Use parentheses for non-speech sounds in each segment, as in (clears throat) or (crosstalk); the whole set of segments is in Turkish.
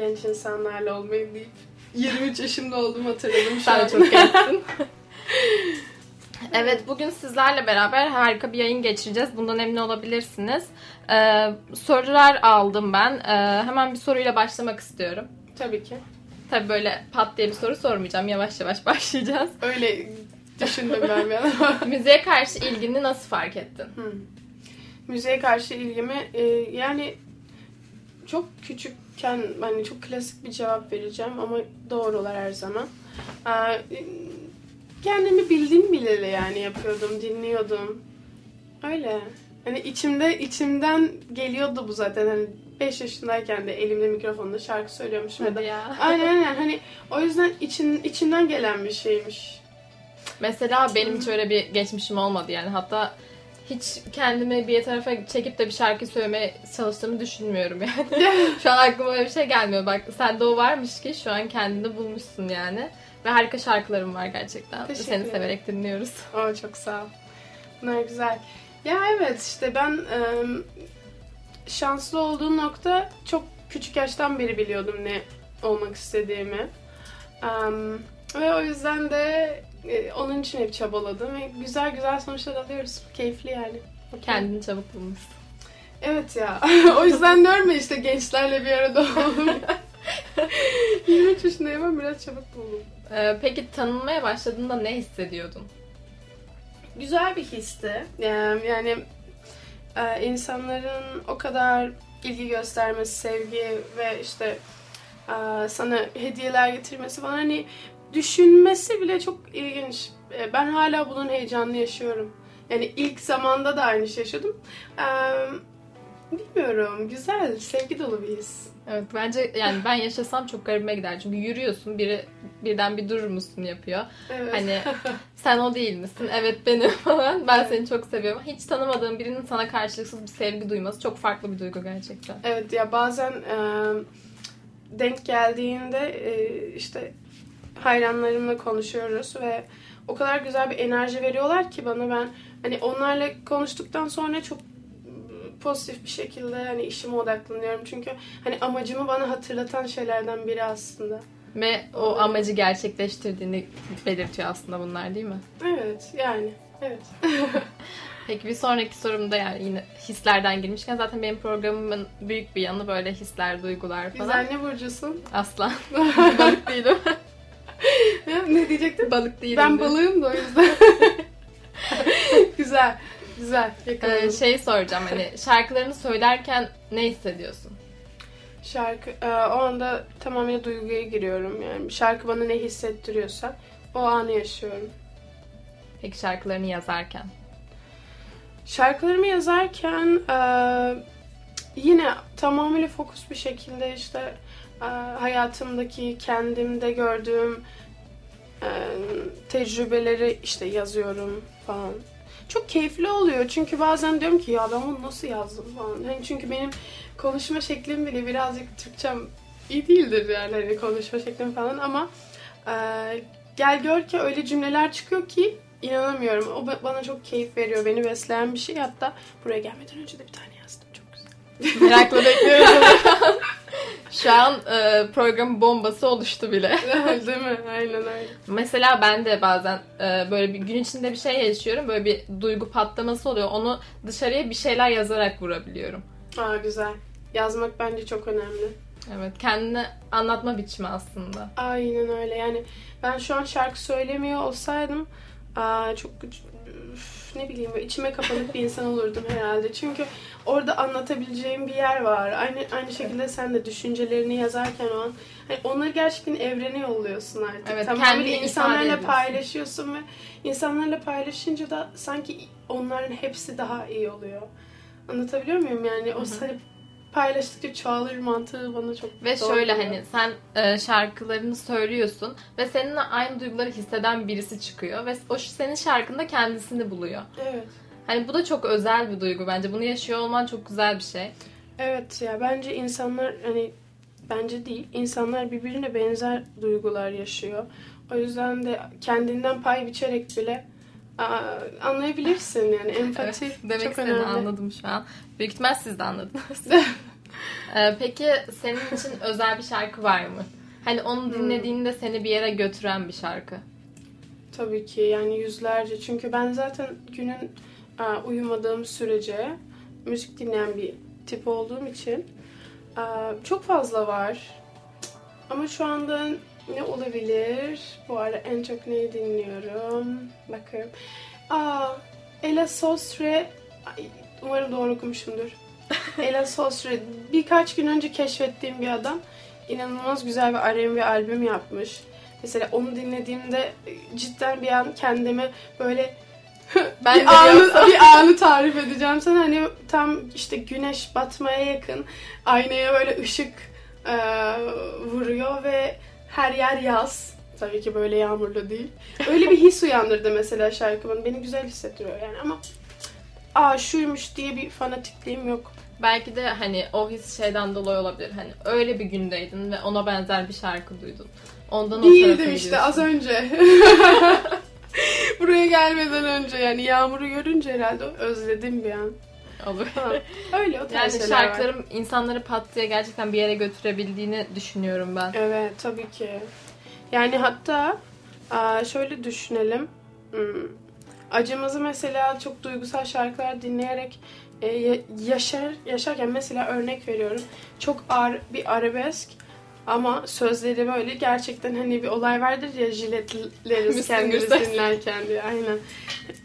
genç insanlarla olmayı deyip 23 yaşımda olduğumu hatırladım şu Sen an. çok gençsin. (laughs) evet bugün sizlerle beraber harika bir yayın geçireceğiz. Bundan emin olabilirsiniz. Ee, sorular aldım ben. Ee, hemen bir soruyla başlamak istiyorum. Tabii ki. Tabii böyle pat diye bir soru sormayacağım. Yavaş yavaş (laughs) başlayacağız. Öyle düşündüm ben bir. (laughs) Müziğe karşı ilgini nasıl fark ettin? Hmm. Müziğe karşı ilgimi e, yani çok küçükken hani çok klasik bir cevap vereceğim ama doğrular her zaman. Aa, e, kendimi bildiğim bileli yani yapıyordum, dinliyordum. Öyle. Hani içimde içimden geliyordu bu zaten. Hani 5 yaşındayken de elimde mikrofonla şarkı söylüyormuşum ya da Hadi ya. (laughs) Aynen aynen hani o yüzden için içinden gelen bir şeymiş. Mesela benim hiç öyle bir geçmişim olmadı yani. Hatta hiç kendimi bir tarafa çekip de bir şarkı söylemeye çalıştığımı düşünmüyorum yani. (laughs) şu an aklıma öyle bir şey gelmiyor. Bak sende o varmış ki şu an kendini bulmuşsun yani. Ve harika şarkılarım var gerçekten. Teşekkür Seni ederim. severek dinliyoruz. Aa çok sağ ol. Bunlar güzel. Ya evet işte ben şanslı olduğum nokta çok küçük yaştan beri biliyordum ne olmak istediğimi. Ve o yüzden de e, onun için hep çabaladım ve güzel güzel sonuçlar alıyoruz. Keyifli yani. Kendini çabuk bulmuşsun. Evet ya. (laughs) o yüzden diyorum ya işte gençlerle bir arada oldum. (laughs) 23 yaşındayım ama biraz çabuk buldum. Ee, peki tanınmaya başladığında ne hissediyordun? güzel bir histi. Yani, yani e, insanların o kadar ilgi göstermesi, sevgi ve işte e, sana hediyeler getirmesi falan hani düşünmesi bile çok ilginç. E, ben hala bunun heyecanını yaşıyorum. Yani ilk zamanda da aynı şey yaşadım. E, bilmiyorum. Güzel, sevgi dolu bir his. Evet bence yani ben yaşasam çok garibime gider. Çünkü yürüyorsun biri birden bir durur musun yapıyor. Evet. Hani (laughs) sen o değil misin? Evet benim (laughs) falan. Ben seni çok seviyorum. Hiç tanımadığın birinin sana karşılıksız bir sevgi duyması çok farklı bir duygu gerçekten. Evet ya bazen e, denk geldiğinde e, işte hayranlarımla konuşuyoruz ve o kadar güzel bir enerji veriyorlar ki bana ben hani onlarla konuştuktan sonra çok pozitif bir şekilde hani işime odaklanıyorum. Çünkü hani amacımı bana hatırlatan şeylerden biri aslında. Ve o amacı gerçekleştirdiğini belirtiyor aslında bunlar değil mi? Evet yani evet. (laughs) (laughs) Peki bir sonraki sorumda yani yine hislerden girmişken zaten benim programımın büyük bir yanı böyle hisler, duygular falan. Güzel ne burcusun? Aslan. (laughs) Balık değilim. Ne diyecektin? Balık değilim. Ben de. balığım da o yüzden. (laughs) güzel. Güzel. Ee, şey soracağım hani şarkılarını söylerken ne hissediyorsun? Şarkı e, o anda tamamıyla duyguya giriyorum yani şarkı bana ne hissettiriyorsa o anı yaşıyorum. Peki şarkılarını yazarken? Şarkılarımı yazarken e, yine tamamıyla fokus bir şekilde işte hayatımdaki kendimde gördüğüm e, tecrübeleri işte yazıyorum falan. Çok keyifli oluyor çünkü bazen diyorum ki ya ben bunu nasıl yazdım falan. Hani çünkü benim konuşma şeklim bile birazcık Türkçem iyi değildir yani hani konuşma şeklim falan ama e, gel gör ki öyle cümleler çıkıyor ki inanamıyorum. O ba- bana çok keyif veriyor. Beni besleyen bir şey. Hatta buraya gelmeden önce de bir tane yazdım. Çok güzel. Merakla bekliyorum. (laughs) Şu an e, programın bombası oluştu bile. (laughs) Değil mi? Aynen öyle. Mesela ben de bazen e, böyle bir gün içinde bir şey yaşıyorum. Böyle bir duygu patlaması oluyor. Onu dışarıya bir şeyler yazarak vurabiliyorum. Aa güzel. Yazmak bence çok önemli. Evet, kendini anlatma biçimi aslında. Aynen öyle. Yani ben şu an şarkı söylemiyor olsaydım aa, çok ne bileyim böyle içime kapanık bir insan olurdum herhalde. Çünkü orada anlatabileceğim bir yer var. Aynı aynı şekilde sen de düşüncelerini yazarken o an hani onları gerçekten evrene yolluyorsun artık. Evet, ifade insanlarla paylaşıyorsun ve insanlarla paylaşınca da sanki onların hepsi daha iyi oluyor. Anlatabiliyor muyum? Yani o hani paylaştıkça çoğalır mantığı bana çok Ve doğru şöyle hani sen e, şarkılarını söylüyorsun ve seninle aynı duyguları hisseden birisi çıkıyor ve o senin şarkında kendisini buluyor. Evet. Hani bu da çok özel bir duygu bence. Bunu yaşıyor olman çok güzel bir şey. Evet ya bence insanlar hani bence değil insanlar birbirine benzer duygular yaşıyor. O yüzden de kendinden pay biçerek bile aa, anlayabilirsin yani empati Evet, demek çok önemli. anladım şu an. Büyük ihtimal siz de anladınız. (laughs) Ee, peki senin için özel bir şarkı var mı? Hani onu dinlediğinde seni bir yere götüren bir şarkı. Tabii ki yani yüzlerce. Çünkü ben zaten günün uyumadığım sürece müzik dinleyen bir tip olduğum için çok fazla var. Ama şu anda ne olabilir? Bu ara en çok neyi dinliyorum? Bakıyorum. Aa, Ella Sostre Ay, umarım doğru okumuşumdur. (laughs) Ella Sostre birkaç gün önce keşfettiğim bir adam. İnanılmaz güzel bir R&B albüm yapmış. Mesela onu dinlediğimde e, cidden bir an kendimi böyle (laughs) Ben bir, anı, (laughs) bir anı tarif edeceğim sana. Hani tam işte güneş batmaya yakın aynaya böyle ışık e, vuruyor ve her yer yaz. Tabii ki böyle yağmurlu değil. Öyle bir his uyandırdı mesela şarkımın. Beni güzel hissettiriyor yani ama aa şuymuş diye bir fanatikliğim yok. Belki de hani o his şeyden dolayı olabilir. Hani öyle bir gündeydin ve ona benzer bir şarkı duydun. Ondan Değildim işte az önce. (laughs) Buraya gelmeden önce yani yağmuru görünce herhalde özledim bir an. Olur. Öyle o tarz Yani şeyler var. şarkılarım insanları pat diye gerçekten bir yere götürebildiğini düşünüyorum ben. Evet tabii ki. Yani hatta şöyle düşünelim. Hmm, Acımızı mesela çok duygusal şarkılar dinleyerek e, ya- yaşar yaşarken mesela örnek veriyorum. Çok ağır bir arabesk ama sözleri böyle gerçekten hani bir olay vardır ya jiletleriz kendimiz dinlerken diye aynen.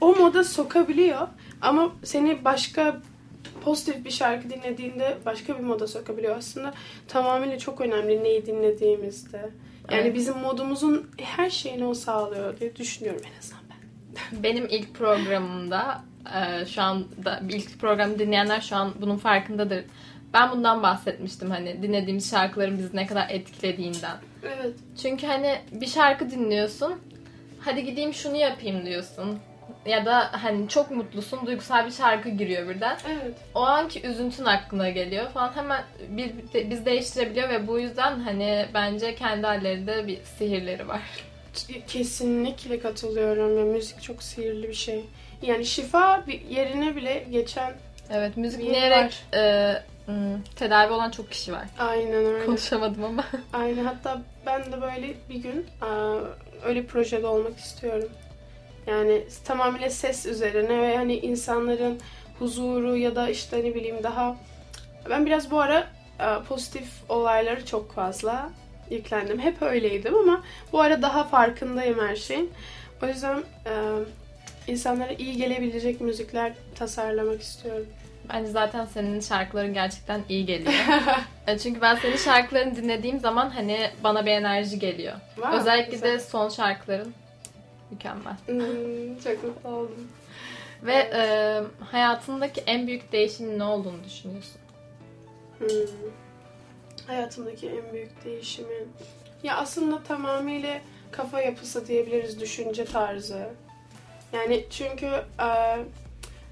O moda sokabiliyor ama seni başka pozitif bir şarkı dinlediğinde başka bir moda sokabiliyor. Aslında tamamıyla çok önemli neyi dinlediğimizde. Yani Evet. bizim modumuzun her şeyini o sağlıyor diye düşünüyorum en azından ben. (laughs) Benim ilk programımda e, şu anda ilk programı dinleyenler şu an bunun farkındadır. Ben bundan bahsetmiştim hani dinlediğimiz şarkıların bizi ne kadar etkilediğinden. Evet. Çünkü hani bir şarkı dinliyorsun. Hadi gideyim şunu yapayım diyorsun. Ya da hani çok mutlusun duygusal bir şarkı giriyor birden. Evet. O anki üzüntün aklına geliyor falan hemen bir, bir- biz değiştirebiliyor ve bu yüzden hani bence kendi hallerinde bir sihirleri var. Kesinlikle katılıyorum. Ya, müzik çok sihirli bir şey. Yani şifa bir yerine bile geçen Evet müzik dinleyerek e, hmm, tedavi olan çok kişi var. aynen öyle. Konuşamadım ama. Aynen hatta ben de böyle bir gün aa, öyle projede olmak istiyorum. Yani tamamıyla ses üzerine ve hani insanların huzuru ya da işte ne bileyim daha ben biraz bu ara aa, pozitif olayları çok fazla yüklendim. Hep öyleydim ama bu ara daha farkındayım her şeyin. O yüzden aa, insanlara iyi gelebilecek müzikler tasarlamak istiyorum. Bence zaten senin şarkıların gerçekten iyi geliyor. (laughs) E, Çünkü ben senin şarkılarını dinlediğim zaman hani bana bir enerji geliyor. Wow, Özellikle güzel. de son şarkıların mükemmel. Hmm, çok mutlu oldum. Ve e, hayatındaki en büyük değişimin ne olduğunu düşünüyorsun? Hmm. Hayatımdaki en büyük değişimin. Ya aslında tamamıyla kafa yapısı diyebiliriz, düşünce tarzı. Yani çünkü e,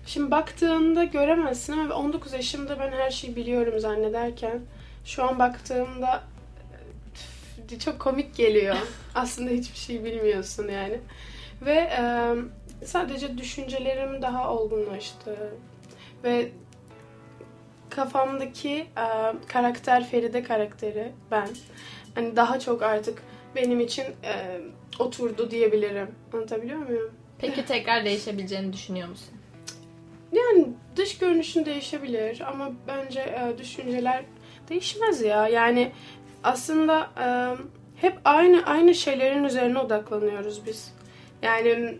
şimdi baktığında göremezsin ama 19 yaşımda ben her şeyi biliyorum zannederken şu an baktığımda çok komik geliyor. (laughs) aslında hiçbir şey bilmiyorsun yani. Ve e, sadece düşüncelerim daha olgunlaştı. Ve kafamdaki e, karakter Feride karakteri ben. Hani daha çok artık benim için e, oturdu diyebilirim. Anlatabiliyor muyum? Peki tekrar değişebileceğini düşünüyor musun? Yani dış görünüşün değişebilir ama bence e, düşünceler değişmez ya. Yani aslında e, hep aynı aynı şeylerin üzerine odaklanıyoruz biz. Yani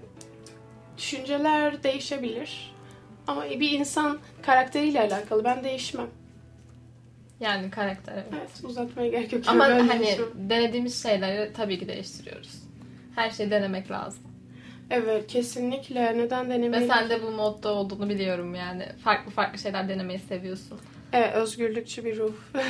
düşünceler değişebilir ama bir insan karakteriyle alakalı ben değişmem. Yani karakter evet. Evet uzatmaya gerek yok. Ama hani değişmem. denediğimiz şeyleri tabii ki değiştiriyoruz. Her şeyi denemek lazım. Evet kesinlikle. Neden Ve denemeyi? sen de bu modda olduğunu biliyorum yani. Farklı farklı şeyler denemeyi seviyorsun. Evet özgürlükçü bir ruh. (laughs)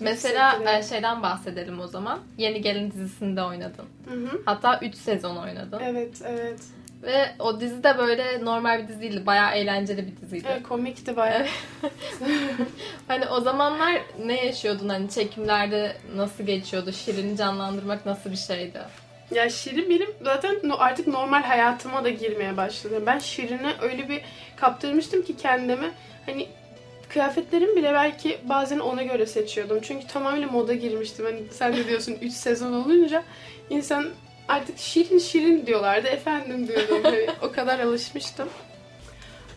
Mesela e, şeyden bahsedelim o zaman. Yeni Gelin dizisinde oynadın. Hı hı. Hatta 3 sezon oynadın. Evet evet. Ve o dizi de böyle normal bir dizi değildi. Bayağı eğlenceli bir diziydi. Evet komikti bayağı. (laughs) Hani o zamanlar ne yaşıyordun? Hani çekimlerde nasıl geçiyordu? Şirin'i canlandırmak nasıl bir şeydi? Ya Şirin benim zaten artık normal hayatıma da girmeye başladı. Ben Şirin'e öyle bir kaptırmıştım ki kendimi. Hani kıyafetlerim bile belki bazen ona göre seçiyordum. Çünkü tamamıyla moda girmiştim. Hani sen de diyorsun 3 sezon olunca insan artık şirin şirin diyorlardı. Efendim diyordum. Hani o kadar alışmıştım.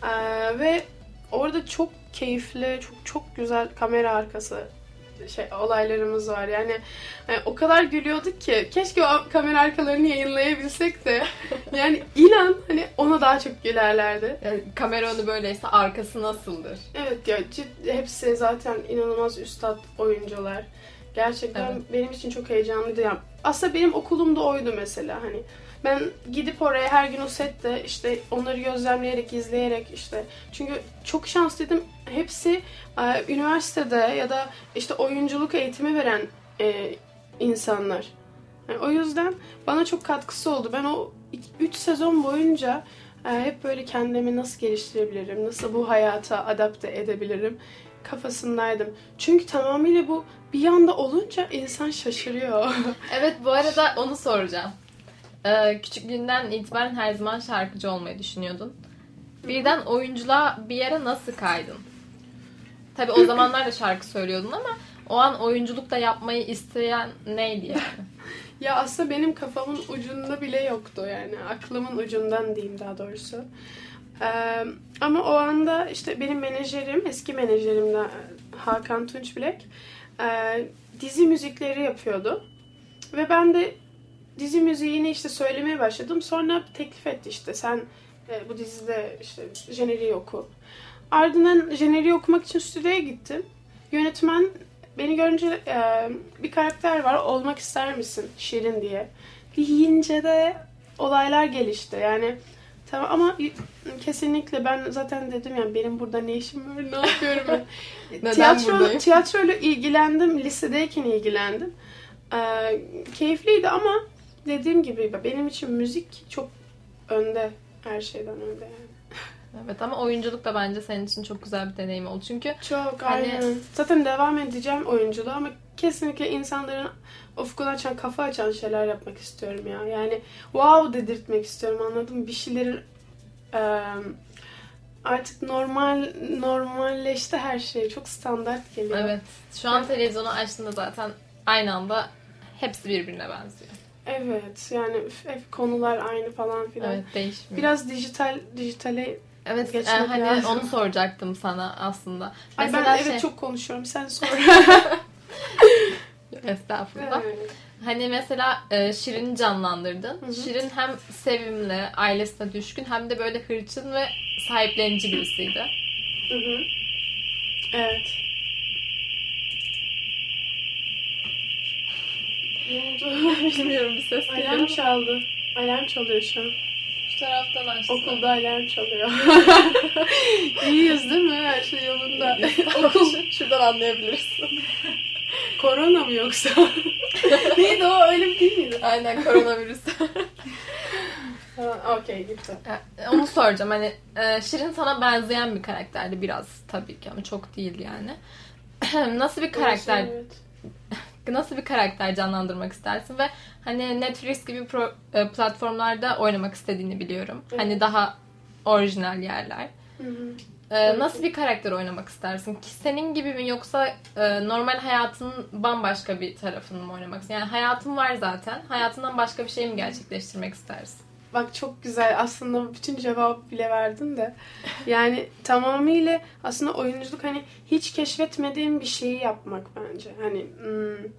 Ee, ve orada çok keyifli, çok çok güzel kamera arkası şey olaylarımız var. Yani, yani o kadar gülüyorduk ki keşke o kamera arkalarını yayınlayabilsek de (laughs) yani inan hani ona daha çok gülerlerdi. Yani kamera onu böyleyse arkası nasıldır? Evet ya cid- hepsi zaten inanılmaz üstad oyuncular. Gerçekten Evet. benim için çok heyecanlıydı. Yani aslında benim okulum da oydu mesela hani. Ben gidip oraya her gün o sette işte onları gözlemleyerek, izleyerek işte. Çünkü çok şanslıydım. Hepsi e, üniversitede ya da işte oyunculuk eğitimi veren e, insanlar. Yani o yüzden bana çok katkısı oldu. Ben o 3 sezon boyunca e, hep böyle kendimi nasıl geliştirebilirim, nasıl bu hayata adapte edebilirim kafasındaydım. Çünkü tamamıyla bu bir yanda olunca insan şaşırıyor. Evet bu arada onu soracağım. Ee, küçüklüğünden itibaren her zaman şarkıcı olmayı düşünüyordun. Birden oyunculuğa bir yere nasıl kaydın? Tabi o zamanlar da şarkı söylüyordun ama o an oyunculuk da yapmayı isteyen neydi yani? (laughs) ya aslında benim kafamın ucunda bile yoktu yani. Aklımın ucundan diyeyim daha doğrusu. Ee, ama o anda işte benim menajerim, eski menajerim de Hakan Tunçbilek e, dizi müzikleri yapıyordu. Ve ben de dizi müziğini işte söylemeye başladım. Sonra teklif etti işte sen e, bu dizide işte jeneriği oku. Ardından jeneriği okumak için stüdyoya gittim. Yönetmen beni görünce e, bir karakter var olmak ister misin Şirin diye. Deyince de olaylar gelişti yani. Tamam ama kesinlikle ben zaten dedim ya benim burada ne işim var ne yapıyorum ben. (laughs) Neden Tiyatro, buradayım? tiyatroyla ilgilendim lisedeyken ilgilendim. Ee, keyifliydi ama dediğim gibi benim için müzik çok önde her şeyden önde yani. Evet ama oyunculuk da bence senin için çok güzel bir deneyim oldu. Çünkü Çok Hani- aynen. Zaten devam edeceğim oyunculuğa ama kesinlikle insanların ufkunu açan, kafa açan şeyler yapmak istiyorum ya. Yani wow dedirtmek istiyorum anladın mı? Bir şeyleri eee, artık normal normalleşti her şey. Çok standart geliyor. evet şu an televizyonu açtığında zaten aynı anda hepsi birbirine benziyor. Evet yani hep konular aynı falan filan. Evet değişmiyor. Biraz dijital dijitale evet e, hani lazım. onu soracaktım sana aslında. Ay ben Mesela evet şey, çok konuşuyorum sen sor. (laughs) estağfurullah. Evet. Hani mesela e, Şirin'i canlandırdın. Hı hı. Şirin hem sevimli, ailesine düşkün hem de böyle hırçın ve sahiplenici birisiydi. Hı hı. Evet. Ne oldu? Bilmiyorum bir ses Alarm çaldı. Alarm çalıyor şu an. Şu taraftan açtım. Okulda alarm çalıyor. (laughs) İyiyiz değil mi? Her şey yolunda. (laughs) Okul. Şuradan anlayabilirsin. (laughs) Korona mı yoksa? Neydi o? Öyle bir değil miydi? Aynen koronavirüs. Okey gitti. E, Onu soracağım. Hani e, Şirin sana benzeyen bir karakterdi biraz tabii ki ama çok değil yani. (clears throat) Nasıl bir karakter Evet. Nasıl bir karakter canlandırmak istersin ve hani Netflix gibi pro- e, platformlarda oynamak istediğini biliyorum. Evet. Hani daha orijinal yerler. Hı hı. E, nasıl bir karakter oynamak istersin? Ki senin gibi mi yoksa e, normal hayatının bambaşka bir tarafını mı oynamak istersin? Yani hayatın var zaten. Hayatından başka bir şey mi gerçekleştirmek istersin? Bak çok güzel. Aslında bütün cevabı bile verdin de. Yani tamamıyla aslında oyunculuk hani hiç keşfetmediğin bir şeyi yapmak bence. Hani hmm,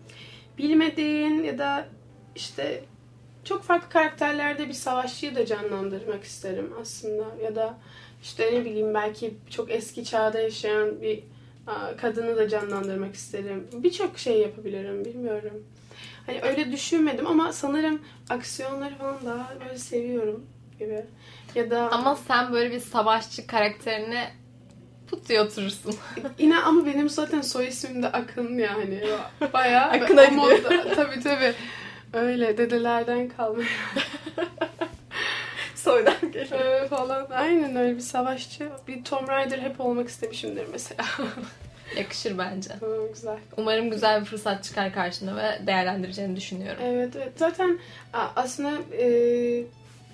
bilmediğin ya da işte çok farklı karakterlerde bir savaşçıyı da canlandırmak isterim aslında. Ya da işte ne bileyim belki çok eski çağda yaşayan bir kadını da canlandırmak isterim. Birçok şey yapabilirim bilmiyorum. Hani öyle düşünmedim ama sanırım aksiyonları falan daha böyle seviyorum gibi. Ya da Ama sen böyle bir savaşçı karakterine put diye oturursun. (laughs) yine ama benim zaten soy ismim de Akın yani. Bayağı Akın'a gidiyor. modda- tabii tabii. Öyle dedelerden kalma (laughs) Soydan geliyor. Ee, falan. Aynen öyle bir savaşçı. Bir Tom Raider hep olmak istemişimdir mesela. (laughs) Yakışır bence. Güzel. Umarım güzel bir fırsat çıkar karşına ve değerlendireceğini düşünüyorum. Evet, evet. Zaten a- aslında e,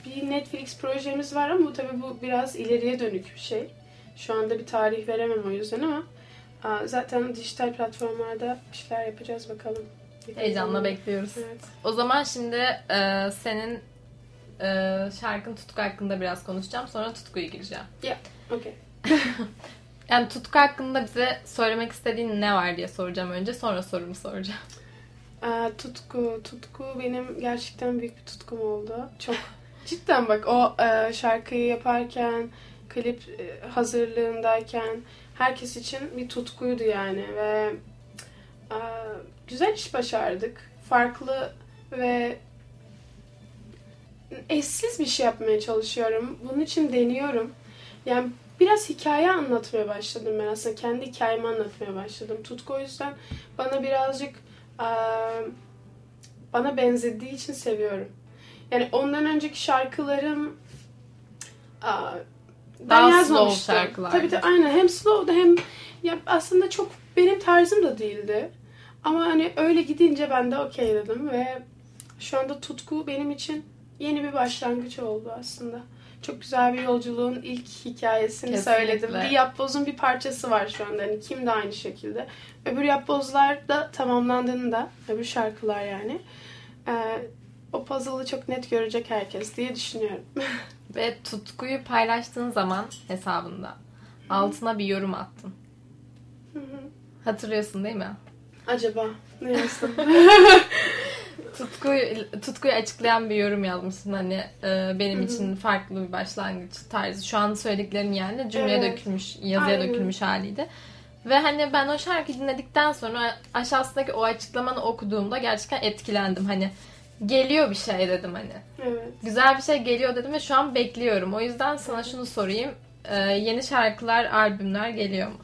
bir Netflix projemiz var ama bu tabii bu biraz ileriye dönük bir şey. Şu anda bir tarih veremem o yüzden ama aa, zaten dijital platformlarda bir şeyler yapacağız bakalım. Heyecanla bekliyoruz. Evet. O zaman şimdi e, senin e, şarkın Tutku hakkında biraz konuşacağım. Sonra Tutku'yu gireceğim. Okey. (laughs) Yani Tutku hakkında bize söylemek istediğin ne var diye soracağım önce. Sonra sorumu soracağım. Aa, tutku, tutku benim gerçekten büyük bir tutkum oldu. Çok (laughs) cidden bak o e, şarkıyı yaparken, klip e, hazırlığındayken herkes için bir tutkuydu yani ve e, güzel iş başardık. Farklı ve eşsiz bir şey yapmaya çalışıyorum. Bunun için deniyorum. Yani biraz hikaye anlatmaya başladım ben aslında. Kendi hikayemi anlatmaya başladım. Tutku o yüzden bana birazcık bana benzediği için seviyorum. Yani ondan önceki şarkılarım ben Daha slow yazmamıştım. şarkılardı. Tabii de aynen hem slow'du hem ya aslında çok benim tarzım da değildi. Ama hani öyle gidince ben de okey dedim ve şu anda tutku benim için yeni bir başlangıç oldu aslında. Çok güzel bir yolculuğun ilk hikayesini Kesinlikle. söyledim. Bir yapbozun bir parçası var şu anda. Hani kim de aynı şekilde. Öbür yapbozlar da tamamlandığında, öbür şarkılar yani. Ee, o puzzle'ı çok net görecek herkes diye düşünüyorum. (laughs) Ve Tutku'yu paylaştığın zaman hesabında altına bir yorum attın. Hatırlıyorsun değil mi? Acaba ne yazdım? (laughs) Tutkuyu, tutkuyu açıklayan bir yorum yazmışsın hani e, benim Hı hı. için farklı bir başlangıç tarzı. Şu an söylediklerin yani cümleye Evet. dökülmüş, yazıya Aynen. dökülmüş haliydi. Ve hani ben o şarkıyı dinledikten sonra aşağısındaki o açıklamanı okuduğumda gerçekten etkilendim. Hani geliyor bir şey dedim hani. evet. Güzel bir şey geliyor dedim ve şu an bekliyorum. O yüzden sana şunu sorayım. E, yeni şarkılar, albümler geliyor mu?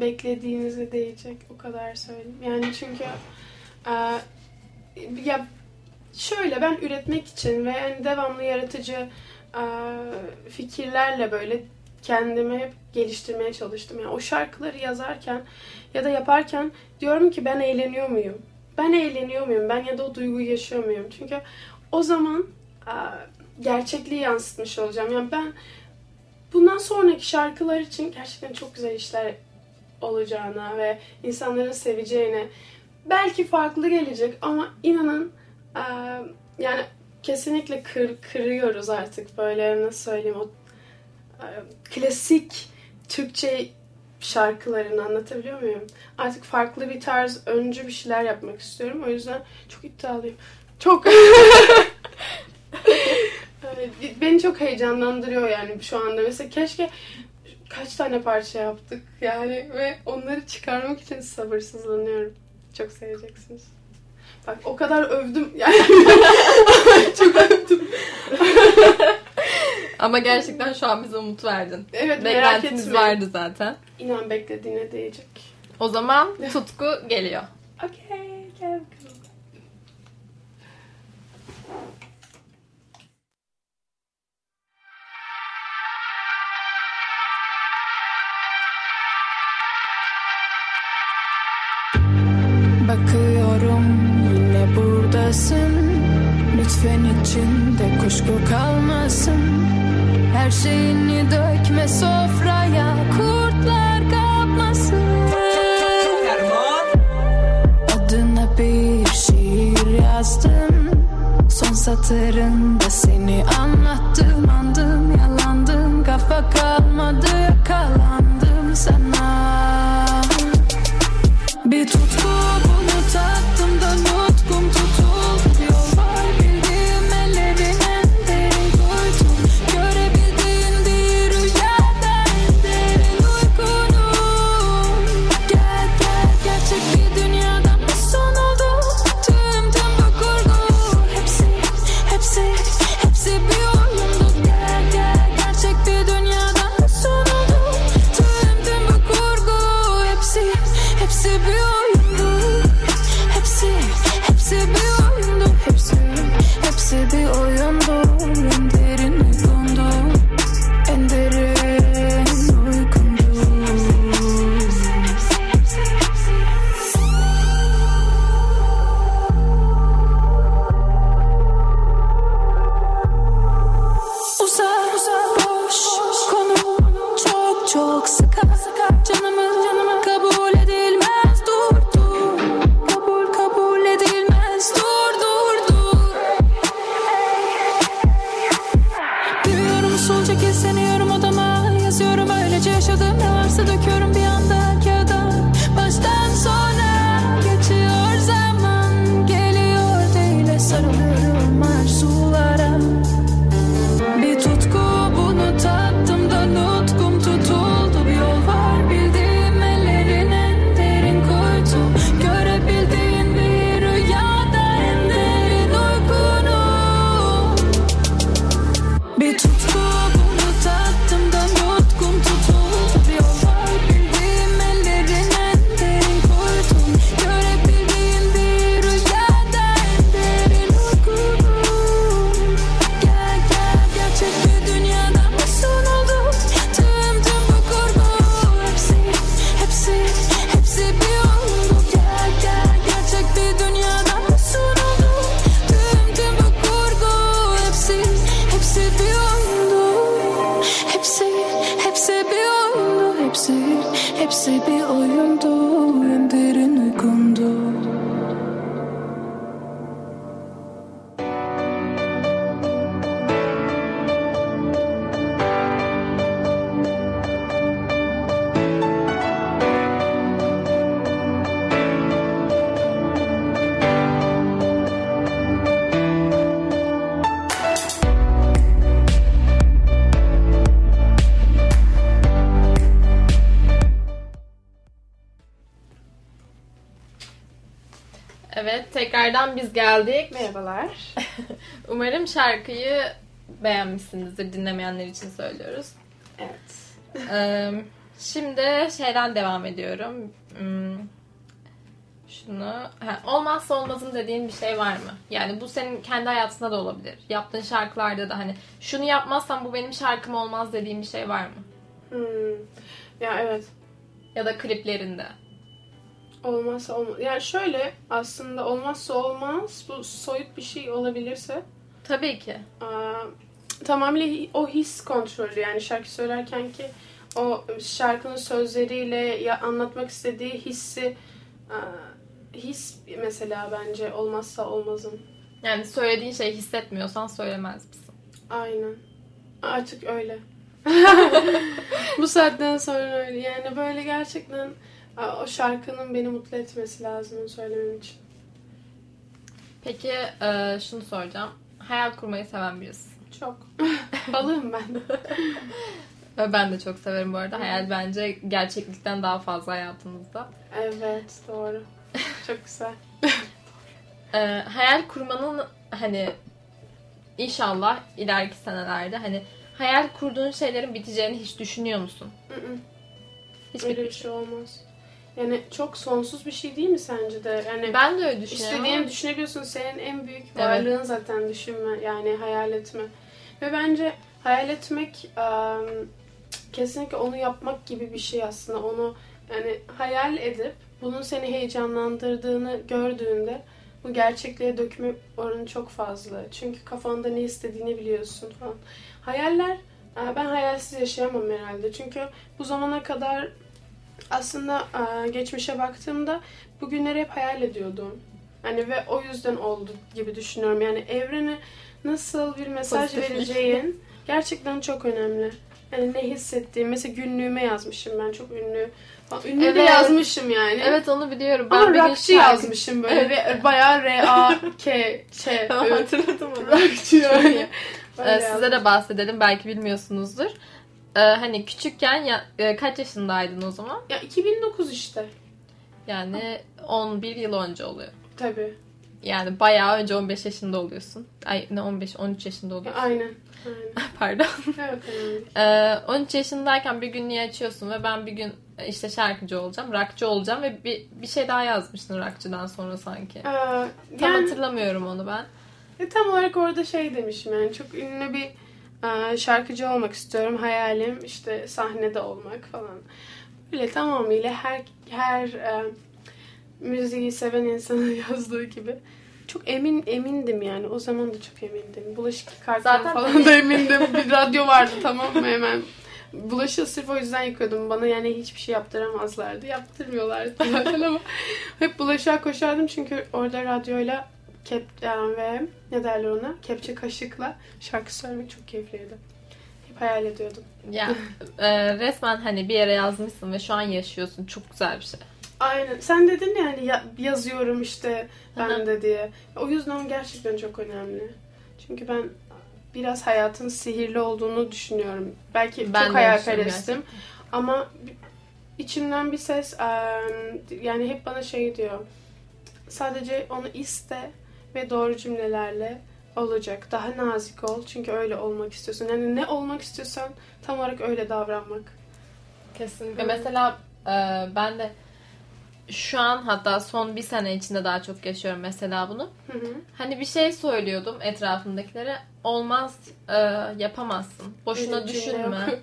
beklediğinize değecek o kadar söyleyeyim. Yani çünkü e, ya şöyle ben üretmek için ve yani devamlı yaratıcı e, fikirlerle böyle kendimi hep geliştirmeye çalıştım. Yani o şarkıları yazarken ya da yaparken diyorum ki ben eğleniyor muyum? Ben eğleniyor muyum? Ben ya da o duyguyu yaşıyor muyum? Çünkü o zaman e, gerçekliği yansıtmış olacağım. Yani ben bundan sonraki şarkılar için gerçekten çok güzel işler olacağına ve insanların seveceğine belki farklı gelecek ama inanın eee, yani kesinlikle kır, kırıyoruz artık böyle nasıl söyleyeyim o eee, klasik Türkçe şarkılarını anlatabiliyor muyum? Artık farklı bir tarz, öncü bir şeyler yapmak istiyorum. O yüzden çok iddialıyım. Çok (laughs) beni çok heyecanlandırıyor yani şu anda. Mesela keşke kaç tane parça yaptık yani ve onları çıkarmak için sabırsızlanıyorum. Çok seveceksiniz. Bak o kadar övdüm yani. (laughs) çok övdüm. (laughs) Ama gerçekten şu an bize umut verdin. Evet merak etmeyin. vardı zaten. İnan beklediğine değecek. O zaman (laughs) Tutku geliyor. Okey içinde kuşku kalmasın. Her şeyini dökme sofraya Kurtlar kapmasın. Adına bir şiir yazdım. Son satırında seni anlattım Andım yalandım. Kafa kalmadı yakalandım sana. Bir tutku biz geldik. Merhabalar. (laughs) Umarım şarkıyı beğenmişsinizdir. Dinlemeyenler için söylüyoruz. Evet. Ee, şimdi şeyden devam ediyorum. Hmm, Şunu, ha, olmazsa olmazım dediğin bir şey var mı? Yani bu senin kendi hayatında da olabilir. Yaptığın şarkılarda da hani şunu yapmazsam bu benim şarkım olmaz dediğin bir şey var mı? Hmm. Ya evet. Ya da kliplerinde. Olmazsa olmaz. Yani şöyle aslında olmazsa olmaz. Bu soyut bir şey olabilirse Tabii ki. aa, tamamıyla o his kontrolü yani şarkı söylerken ki o şarkının sözleriyle ya anlatmak istediği hissi aa, his mesela bence olmazsa olmazım. Yani söylediğin şeyi hissetmiyorsan söylemez misin? Aynen. Artık öyle. (laughs) Bu saatten sonra öyle. Yani böyle gerçekten o şarkının beni mutlu etmesi lazım onu söylemem için. Peki e, şunu soracağım. Hayal kurmayı seven birisin. Çok. (laughs) Balığım ben. Ben de çok severim bu arada. Hayal bence gerçeklikten daha fazla hayatımızda. Evet doğru. Çok güzel. Ee, (laughs) hayal kurmanın hani inşallah ileriki senelerde hani hayal kurduğun şeylerin biteceğini hiç düşünüyor musun? Hiç Öyle bir şey olmaz. Yani çok sonsuz bir şey değil mi sence de? Yani Ben de öyle düşünüyorum. İstediğini düşünebiliyorsun. Senin en büyük Evet. varlığın zaten düşünme. Yani hayal etme. Ve bence hayal etmek ım, kesinlikle onu yapmak gibi bir şey aslında. Onu yani hayal edip bunun seni heyecanlandırdığını gördüğünde bu gerçekliğe dökme oranı çok fazla. Çünkü kafanda ne istediğini biliyorsun falan. Hayaller ben hayalsiz yaşayamam herhalde. Çünkü bu zamana kadar aslında e, geçmişe baktığımda bugünleri hep hayal ediyordum. Hani ve o yüzden oldu gibi düşünüyorum. Yani evrene nasıl bir mesaj Pozitiflik. vereceğin gerçekten çok önemli. Yani ne hissettiğim. Mesela günlüğüme yazmışım ben çok ünlü. Ünlü de Evet. yazmışım yani. Evet onu biliyorum. Ben Ama bir rockçı şarkı- yazmışım böyle. Re, bayağı R-A-K-Ç. (laughs) Hatırladım onu. Rockçı yani. (laughs) Ee, size de bahsedelim belki bilmiyorsunuzdur. Ee, hani küçükken ya, e, kaç yaşındaydın o zaman? Ya 2009 işte. Yani 11 yıl önce oluyor. Tabii. Yani bayağı önce 15 yaşında oluyorsun. Ay ne 15 13 yaşında Ya, oluyorsun. aynen. Aynen. (laughs) Pardon. Evet önemli. Ee, 13 yaşındayken bir günlüğü açıyorsun ve ben bir gün işte şarkıcı olacağım, rockçı olacağım ve bir, bir şey daha yazmıştın rockçıdan sonra sanki. Ee, Tam yani, hatırlamıyorum onu ben. E, tam olarak orada şey demişim yani çok ünlü bir şarkıcı olmak istiyorum. Hayalim işte sahnede olmak falan. Böyle tamamıyla her her e, müziği seven insanın (laughs) yazdığı gibi. Çok emin emindim yani. O zaman da çok emindim. Bulaşık yıkarken falan da emindim. Bir radyo vardı tamam mı hemen. Bulaşığı sırf o yüzden yıkıyordum. Bana yani hiçbir şey yaptıramazlardı. Yaptırmıyorlardı zaten ama hep bulaşığa koşardım çünkü orada radyoyla kep yani ve ne derler ona kepçe kaşıkla şarkı söylemek çok keyifliydi. Hep hayal ediyordum. Ya (laughs) e, resmen hani bir yere yazmışsın ve şu an yaşıyorsun. Çok güzel bir şey. Aynen. Sen dedin ya hani ya- yazıyorum işte ben de diye. O yüzden gerçekten çok önemli. Çünkü ben biraz hayatın sihirli olduğunu düşünüyorum. Belki Ben çok hayalperestim. Ama içimden bir ses yani hep bana şey diyor. Sadece onu iste ve doğru cümlelerle olacak. Daha nazik ol. Çünkü öyle olmak istiyorsun. Yani ne olmak istiyorsan tam olarak öyle davranmak. Kesinlikle. Hı. Mesela e, ben de şu an hatta son bir sene içinde daha çok yaşıyorum mesela bunu. Hı hı. Hani bir şey söylüyordum etrafımdakilere. Olmaz, e, yapamazsın. Boşuna Öyle düşünme.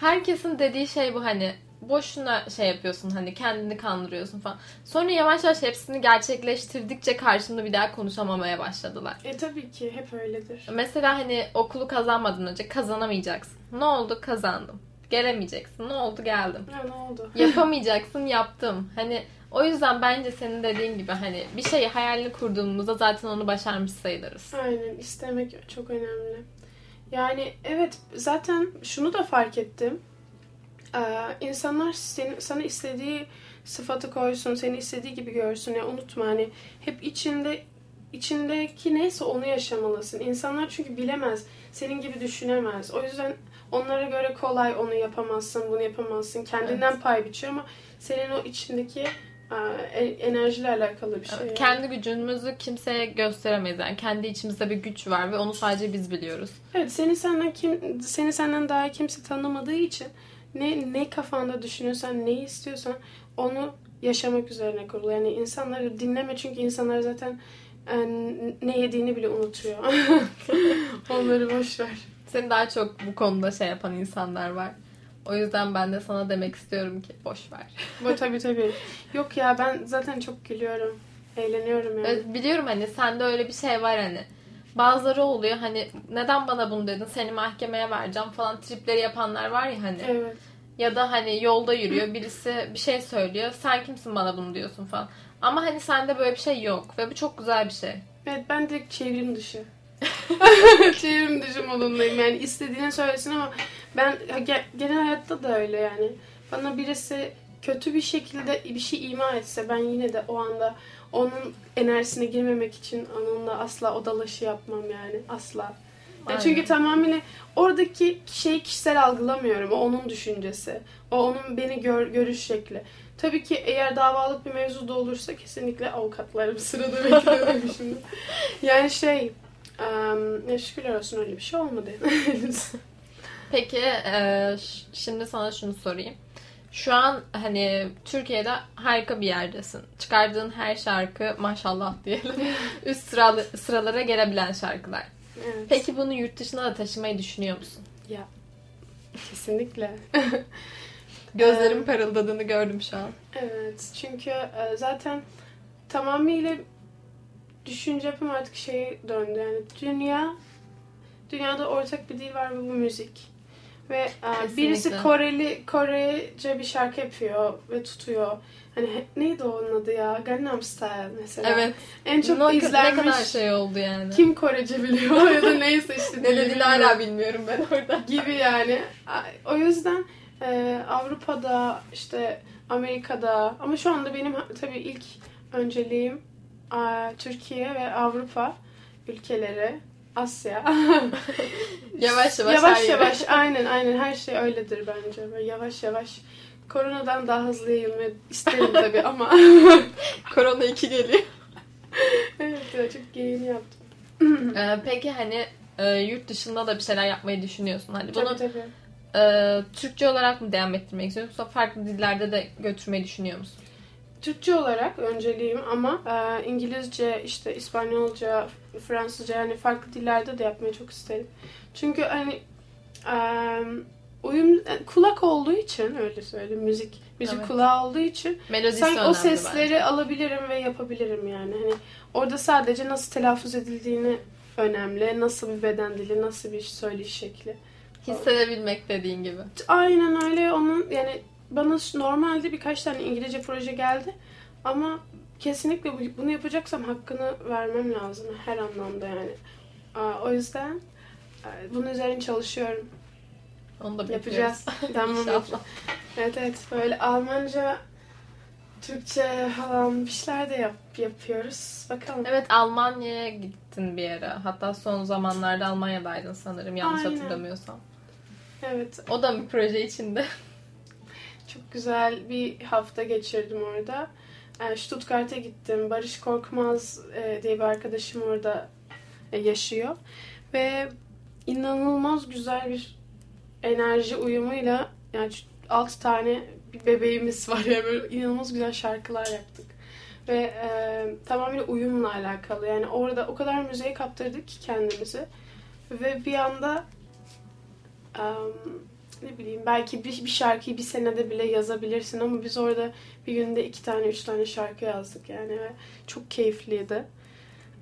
Herkesin dediği şey bu hani boşuna şey yapıyorsun hani kendini kandırıyorsun falan. Sonra yavaş yavaş hepsini gerçekleştirdikçe karşımda bir daha konuşamamaya başladılar. E tabii ki hep öyledir. Mesela hani okulu kazanmadan önce kazanamayacaksın. Ne oldu? Kazandım. Gelemeyeceksin. Ne oldu? Geldim. Ya ne oldu? (laughs) (laughs) Yapamayacaksın. Yaptım. Hani o yüzden bence senin dediğin gibi hani bir şeyi hayalini kurduğumuzda zaten onu başarmış sayılırız. Aynen istemek çok önemli. Yani evet zaten şunu da fark ettim. Ee, insanlar seni, sana istediği sıfatı koysun, seni istediği gibi görsün. Ya unutma hani hep içinde içindeki neyse onu yaşamalısın. İnsanlar çünkü bilemez, senin gibi düşünemez. O yüzden onlara göre kolay onu yapamazsın, bunu yapamazsın. Kendinden pay biçiyor ama senin o içindeki e, enerjiyle alakalı bir şey. yani. Kendi gücümüzü kimseye gösteremeyiz. Yani kendi içimizde bir güç var ve onu sadece biz biliyoruz. Evet, seni senden kim seni senden daha kimse tanımadığı için ne ne kafanda düşünüyorsan, ne istiyorsan onu yaşamak üzerine kurulu. Yani insanları dinleme çünkü insanlar zaten e, ne yediğini bile unutuyor. (laughs) Onları boş ver. Seni daha çok bu konuda şey yapan insanlar var. O yüzden ben de sana demek istiyorum ki boş ver. Bu tabii tabii. Yok ya ben zaten çok gülüyorum. Eğleniyorum yani. Evet, biliyorum hani sende öyle bir şey var hani. Bazıları oluyor hani neden bana bunu dedin seni mahkemeye vereceğim falan tripleri yapanlar var ya hani. Evet. Ya da hani yolda yürüyor birisi bir şey söylüyor sen kimsin bana bunu diyorsun falan. Ama hani sende böyle bir şey yok ve bu çok güzel bir şey. Evet ben direkt çevrim dışı. (laughs) çevrim dışı modundayım yani istediğini söylesin ama ben ge- genel hayatta da öyle yani. Bana birisi kötü bir şekilde bir şey ima etse ben yine de o anda onun enerjisine girmemek için onunla asla odalaşı yapmam yani asla. Ya Aynen. çünkü tamamen oradaki şeyi kişisel algılamıyorum. O onun düşüncesi. O onun beni gör, görüş şekli. Tabii ki eğer davalık bir mevzu da olursa kesinlikle avukatlarım (laughs) sırada bekliyorum şimdi. Yani şey, um, ya şükürler olsun öyle bir şey olmadı. Peki e, şimdi sana şunu sorayım. Şu an hani Türkiye'de harika bir yerdesin. Çıkardığın her şarkı maşallah diyelim. (laughs) Üst sıralı, sıralara gelebilen şarkılar. evet. Peki bunu yurt dışına da taşımayı düşünüyor musun? Ya kesinlikle. (laughs) Gözlerim parıldadığını gördüm şu an. Evet çünkü e, zaten tamamıyla düşünce yapım artık şeye döndü. Yani dünya, dünyada ortak bir dil var ve bu müzik. Ve e, Kesinlikle. birisi Koreli, Korece bir şarkı yapıyor ve tutuyor. Hani neydi onun adı ya? Gangnam Style mesela. Evet. En çok ne, ne izlenmiş. kadar şey oldu yani. Kim Korece biliyor (laughs) ya da neyse işte. ne dediğini hala bilmiyorum ben orada. gibi yani. O yüzden e, Avrupa'da işte Amerika'da ama şu anda benim tabii ilk önceliğim Türkiye ve Avrupa ülkeleri. Asya. (laughs) Yavaş yavaş yavaş yavaş aynen aynen her şey öyledir bence. Böyle yavaş yavaş koronadan daha hızlı yayılmayı isterim tabii ama (laughs) Korona 2 geliyor. evet ya, çok geyiğini yaptım. Ee, peki hani e, yurt dışında da bir şeyler yapmayı düşünüyorsun. Hani bunu Tabii tabii. e, Türkçe olarak mı devam ettirmek istiyorsun yoksa farklı dillerde de götürmeyi düşünüyor musun? Türkçe olarak önceliğim ama e, İngilizce, işte İspanyolca, Fransızca yani farklı dillerde de yapmayı çok isterim. Çünkü hani e, uyum e, kulak olduğu için öyle söyleyeyim müzik müzik Evet. kulağı olduğu için Melodisi sanki o sesleri bence. alabilirim ve yapabilirim yani. Hani orada sadece nasıl telaffuz edildiğini önemli, nasıl bir beden dili, nasıl bir söyleyiş şekli. Hissedebilmek dediğin gibi. Aynen öyle. Onun yani bana normalde birkaç tane İngilizce proje geldi ama kesinlikle bu- bunu yapacaksam hakkını vermem lazım her anlamda yani. O yüzden e, bunun üzerine çalışıyorum. Onu da Yapacağız. (laughs) tamam. İnşallah. Evet evet. Böyle Almanca, Türkçe falan bir şeyler de yap, yapıyoruz. Bakalım. Evet Almanya'ya gittin bir ara. Hatta son zamanlarda Almanya'daydın sanırım yanlış Aynen. hatırlamıyorsam. Evet. O da bir proje içinde. (laughs) Çok güzel bir hafta geçirdim orada. E, Stuttgart'a gittim. Barış Korkmaz e, diye bir arkadaşım orada e, yaşıyor. Ve inanılmaz güzel bir enerji uyumuyla yani 6 tane bir bebeğimiz var ya böyle inanılmaz güzel şarkılar yaptık. Ve e, tamamıyla uyumla alakalı. Yani orada o kadar müziğe kaptırdık ki kendimizi. Ve bir anda em, ne bileyim belki bir, bir şarkıyı bir senede bile yazabilirsin ama biz orada bir günde iki tane üç tane şarkı yazdık yani ve çok keyifliydi.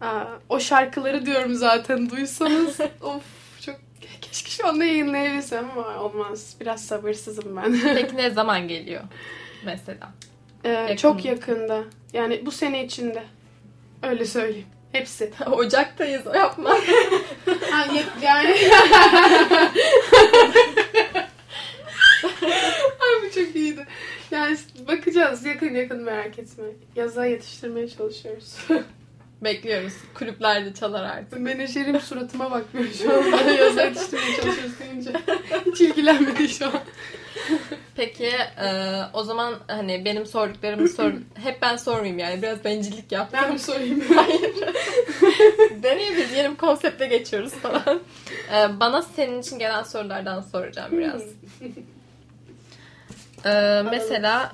Aa, o şarkıları diyorum zaten duysanız (laughs) of çok keşke şu anda yayınlayabilsem ama olmaz biraz sabırsızım ben. Peki ne zaman geliyor mesela? Ee, çok yakında yani bu sene içinde öyle söyleyeyim hepsi. (laughs) Ocak'tayız yapma. (laughs) Ha, ya- yani (laughs) Ay bu çok iyiydi. Yani bakacağız yakın yakın merak etme. Yaza yetiştirmeye çalışıyoruz. (laughs) Bekliyoruz. Kulüplerde çalar artık. Menajerim suratıma bakmıyor şu an. Bana yaza yetiştirmeye çalışıyoruz deyince. Hiç ilgilenmedi şu an. Peki e, o zaman hani benim sorduklarımı sor (clears throat) hep ben sormayayım yani biraz bencillik yaptım. Ben mi sorayım? (laughs) Hayır. Deneyebiliriz. Yeni bir konsepte geçiyoruz falan. E, bana senin için gelen sorulardan soracağım biraz. E, mesela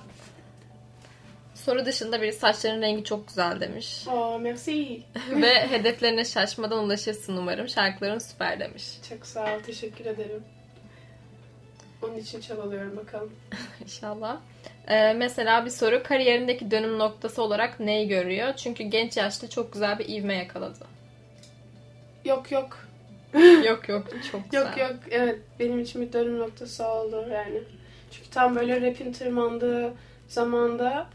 soru dışında biri saçların rengi çok güzel demiş. oh, merci. (laughs) Ve hedeflerine şaşmadan ulaşırsın umarım. Şarkıların süper demiş. Çok sağ ol. Teşekkür ederim. Onun için çabalıyorum bakalım. (laughs) İnşallah. Ee, mesela bir soru kariyerindeki dönüm noktası olarak neyi görüyor? Çünkü genç yaşta çok güzel bir ivme yakaladı. Yok yok. yok yok çok (laughs) güzel. Yok yok. Evet benim için bir dönüm noktası oldu yani. Çünkü tam böyle rapin tırmandığı zamanda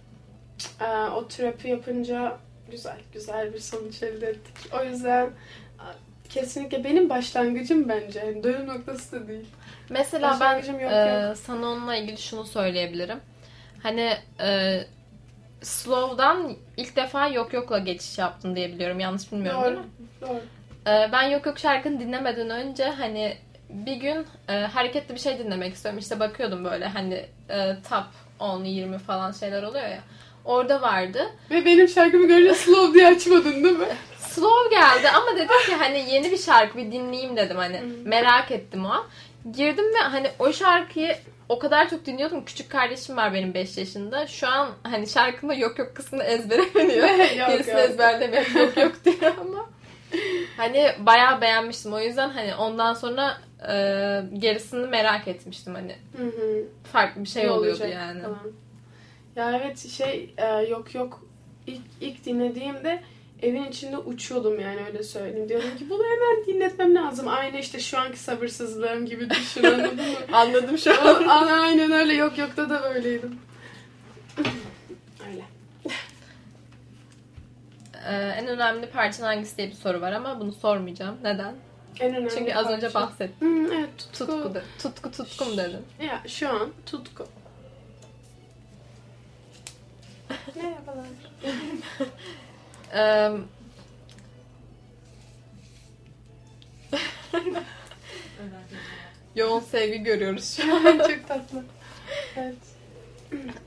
e, o trap'i yapınca güzel güzel bir sonuç elde ettik. O yüzden e, kesinlikle benim başlangıcım bence. Yani dönüm noktası da değil. Mesela ben yok, e, yok. sana onunla ilgili şunu söyleyebilirim. Hani e, Slow'dan ilk defa Yok Yok'la geçiş yaptın diye biliyorum. Yanlış bilmiyorum değil Doğru. mi? Doğru. Ee, ben Yok Yok şarkını dinlemeden önce hani bir gün e, hareketli bir şey dinlemek istiyorum. İşte bakıyordum böyle hani e, top 10, 20 falan şeyler oluyor ya. Orada vardı. Ve benim şarkımı görünce slow diye açmadın değil mi? Slow geldi ama dedim ki hani yeni bir şarkı bir dinleyeyim dedim hani merak ettim o an. Girdim ve hani o şarkıyı o kadar çok dinliyordum. Küçük kardeşim var benim 5 yaşında. Şu an hani şarkında yok yok kısmını ezbere (laughs) biliyor. (laughs) Yok, Gerisini yok. ezberlemiyor. Yok yok diyor ama. Hani bayağı beğenmiştim. O yüzden hani ondan sonra e, gerisini merak etmiştim. Hani Hı hı. farklı bir şey Ne oluyordu olacak yani. falan. Ya evet şey e, yok yok ilk, ilk dinlediğimde evin içinde uçuyordum yani öyle söyleyeyim. Diyordum ki bunu hemen dinletmem lazım. Aynı işte şu anki sabırsızlığım gibi düşün anladın mı? (laughs) Anladım şu O- an. a- Aynen öyle yok yokta da böyleydim. (laughs) Öyle. E, en önemli parçan hangisi diye bir soru var ama bunu sormayacağım. Neden? En önemli Çünkü az önce parça. bahsettim. Hı, evet tutku. Tutku, de, tutku tutkum dedim. Ya şu an tutku. Merhabalar. Ee, yoğun sevgi görüyoruz şu an. (laughs) Çok tatlı. Evet.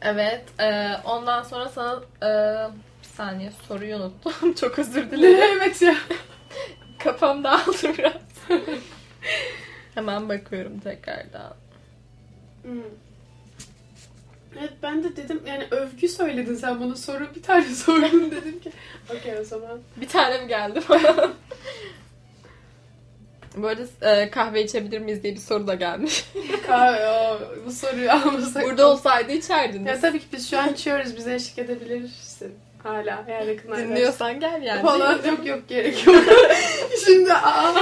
Evet. e, ondan sonra sana e, bir saniye soruyu unuttum. (laughs) Çok özür dilerim. (laughs) evet ya. Kafam dağıldı biraz. (laughs) Hemen bakıyorum tekrardan. Hmm. Evet ben de dedim yani övgü söyledin sen bana soru bir tane (laughs) sordun dedim ki okey o zaman. Bir tane mi geldi bana? (laughs) Bu arada e, kahve içebilir miyiz diye bir soru da gelmiş. Kahve o, bu soruyu almasak. Burada olsaydı içerdiniz. Ya tabii ki biz şu an içiyoruz bize eşlik edebilirsin. Hala eğer yakınlarda. Dinliyorsan gel yani. Falan (laughs) yok yok gerek yok. (laughs) Şimdi aa.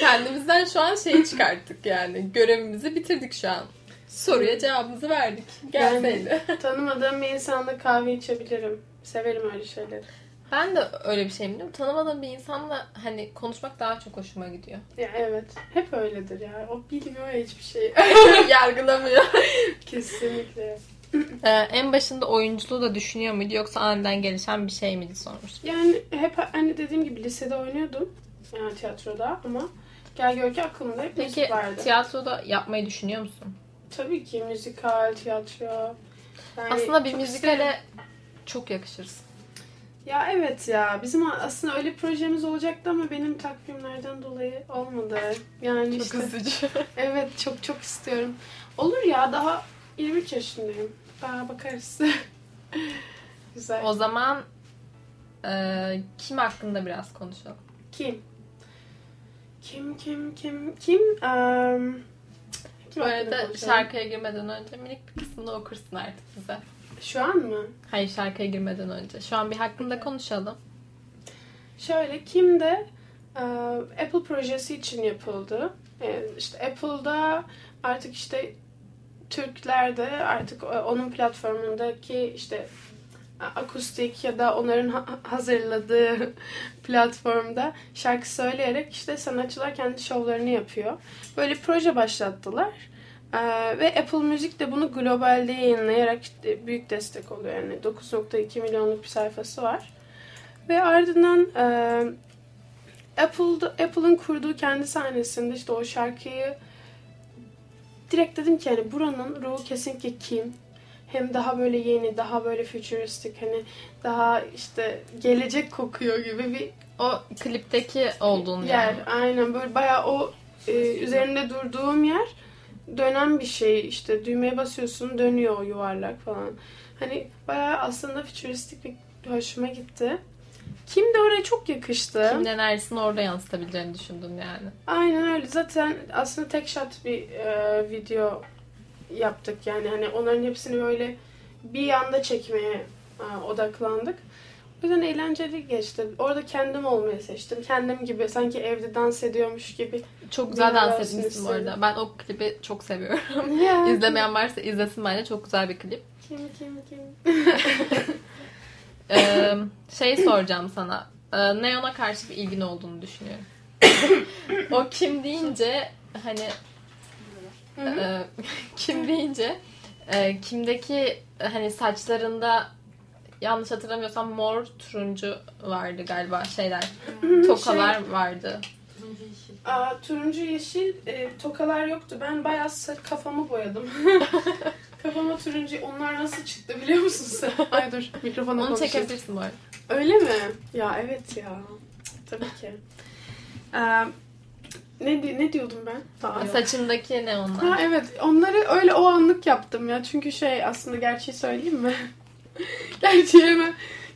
Kendimizden şu an şeyi çıkarttık yani. Görevimizi bitirdik şu an. Soruya cevabımızı verdik. Gelseydi. (laughs) Tanımadığım bir insanla kahve içebilirim. Severim öyle şeyleri. Ben de öyle bir şey biliyorum. Tanımadığım bir insanla hani konuşmak daha çok hoşuma gidiyor. Ya evet. Hep öyledir ya. O bilmiyor ya hiçbir şeyi. Yargılamıyor. Kesinlikle. Ee, en başında oyunculuğu da düşünüyor muydu yoksa aniden gelişen bir şey miydi sormuş. Yani hep hani dediğim gibi lisede oynuyordum. Yani tiyatroda ama gel gör ki aklımda hep Peki müzik vardı. tiyatroda yapmayı düşünüyor musun? Tabii ki müzikal, tiyatro. Yani Aslında bir müzikale isterim. çok yakışırsın. Ya evet ya. Bizim aslında öyle projemiz olacaktı ama benim takvimlerden dolayı olmadı. Yani Çok işte. üzücü. (laughs) Evet çok çok istiyorum. Olur ya daha 23 yaşındayım. Daha bakarız. (laughs) Güzel. o zaman e, kim hakkında biraz konuşalım. Kim? Kim kim kim kim? Eee, kim Bu arada şarkıya girmeden önce minik bir kısmını okursun artık bize. Şu an mı? Hayır şarkıya girmeden önce. Şu an bir hakkında konuşalım. Şöyle Kim de e, Apple projesi için yapıldı. E, işte Apple'da artık işte Türkler de artık o- onun platformundaki işte akustik ya da onların ha- hazırladığı (laughs) platformda şarkı söyleyerek işte sanatçılar kendi şovlarını yapıyor. Böyle proje başlattılar. Ee, ve Apple Music de bunu globalde yayınlayarak büyük destek oluyor. Yani 9.2 milyonluk bir sayfası var. Ve ardından e, Apple'ın kurduğu kendi sahnesinde işte o şarkıyı direkt dedim ki hani buranın ruhu kesinlikle Kim. Hem daha böyle yeni, daha böyle futuristik hani daha işte gelecek kokuyor gibi bir O klipteki olduğun yer. yani. Aynen böyle bayağı o e, üzerinde durduğum yer dönen bir şey işte düğmeye basıyorsun dönüyor yuvarlak falan. Hani bayağı aslında futuristik bir hoşuma gitti. Kim de oraya çok yakıştı. Kimin enerjisini orada yansıtabileceğini düşündün yani. Aynen öyle. Zaten aslında tek shot bir e, video yaptık. Yani hani onların hepsini böyle bir anda çekmeye e, odaklandık. O yüzden eğlenceli geçti. Orada kendim olmayı seçtim. Kendim gibi sanki evde dans ediyormuş gibi. Çok güzel dans etmişsin bu arada. Ben o klibi çok seviyorum. Ya. (laughs) İzlemeyen varsa izlesin bence. Çok güzel bir klip. Kim kim kim. (laughs) Ee, şey soracağım sana. Ee, Neon'a karşı bir ilgin olduğunu düşünüyorum. (coughs) o kim deyince hani e, (laughs) kim deyince e, kimdeki hani saçlarında yanlış hatırlamıyorsam mor turuncu vardı galiba şeyler. Tokalar vardı. Aa, turuncu yeşil e, tokalar yoktu. Ben bayağı sa- kafamı boyadım. (laughs) Kafama turuncu. Onlar nasıl çıktı biliyor musun sen? (laughs) Ay dur mikrofona Onu konuşayım. çekebilirsin arada. Öyle mi? Ya evet ya. Tabii ki. Ee, ne, ne diyordum ben? Yok. Saçındaki ne Ha onlar? evet onları öyle o anlık yaptım ya. Çünkü şey aslında gerçeği söyleyeyim mi? (laughs) gerçeği mi?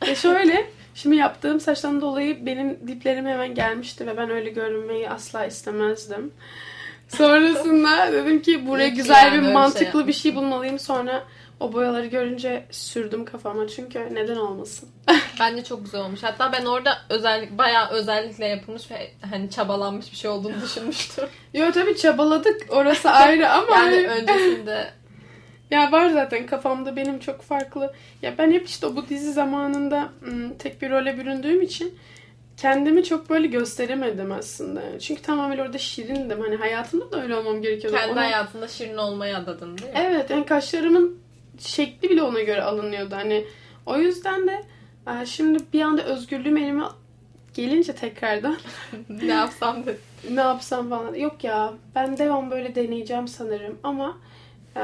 Ya şöyle şimdi yaptığım saçtan dolayı benim diplerim hemen gelmişti ve ben öyle görünmeyi asla istemezdim. Sonrasında dedim ki buraya ki güzel yani bir bir şey mantıklı bir şey bulmalıyım. Sonra o boyaları görünce sürdüm kafama çünkü neden olmasın? (laughs) Bence çok güzel olmuş. Hatta ben orada özellik bayağı özellikle yapılmış ve hani çabalanmış bir şey olduğunu düşünmüştüm. (laughs) Yo tabii çabaladık orası ayrı ama Yani hani- öncesinde (laughs) Ya var zaten kafamda benim çok farklı. Ya ben hep işte bu dizi zamanında tek bir role büründüğüm için kendimi çok böyle gösteremedim aslında. Çünkü tamamen orada şirindim. Hani hayatımda da öyle olmam gerekiyordu. kendi Ona- hayatında şirin olmayı adadın değil mi? Evet yani kaşlarımın şekli bile ona göre alınıyordu. Hani o yüzden de şimdi bir anda özgürlüğüm elime gelince tekrardan (laughs) ne yapsam dedim. ne yapsam falan. Yok ya ben devam böyle deneyeceğim sanırım ama e,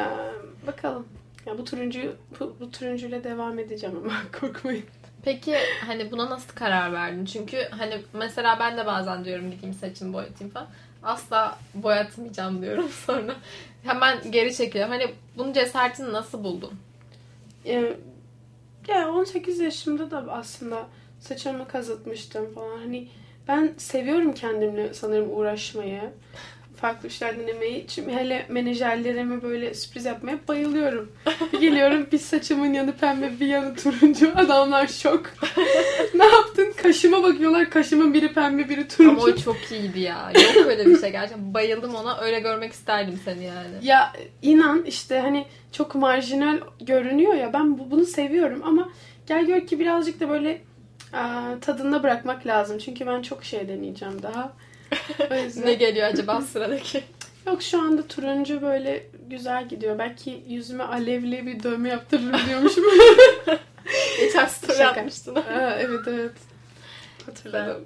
bakalım. Ya bu turuncuyu bu, bu turuncuyla devam edeceğim ama (laughs) korkmayın. Peki hani buna nasıl karar verdin? Çünkü hani mesela ben de bazen diyorum gideyim saçımı boyatayım falan. Asla boyatmayacağım diyorum (laughs) sonra. Hemen geri çekiliyorum. Hani bunun cesaretini nasıl buldun? E, ya 18 yaşımda da aslında saçımı kazıtmıştım falan. Hani ben seviyorum kendimle sanırım uğraşmayı. Farklı işler denemeyi. Çünkü hele menajerlerime böyle sürpriz yapmaya bayılıyorum. Bir geliyorum bir saçımın yanı pembe bir yanı turuncu. Adamlar şok. (laughs) ne yaptın? Kaşıma bakıyorlar. Kaşımın biri pembe biri turuncu. Ama o çok iyiydi ya. Yok öyle bir şey gerçekten. Bayıldım ona. Öyle görmek isterdim seni yani. Ya inan işte hani çok marjinal görünüyor ya ben bu- bunu seviyorum ama gel gör ki birazcık da böyle tadında bırakmak lazım. Çünkü ben çok şey deneyeceğim daha. Ne geliyor acaba sıradaki? Yok şu anda turuncu böyle güzel gidiyor. Belki yüzüme alevli bir dövme yaptırırım diyormuşum. (laughs) Geçen story Şaka. atmıştın. Aa, evet evet. Hatırladım.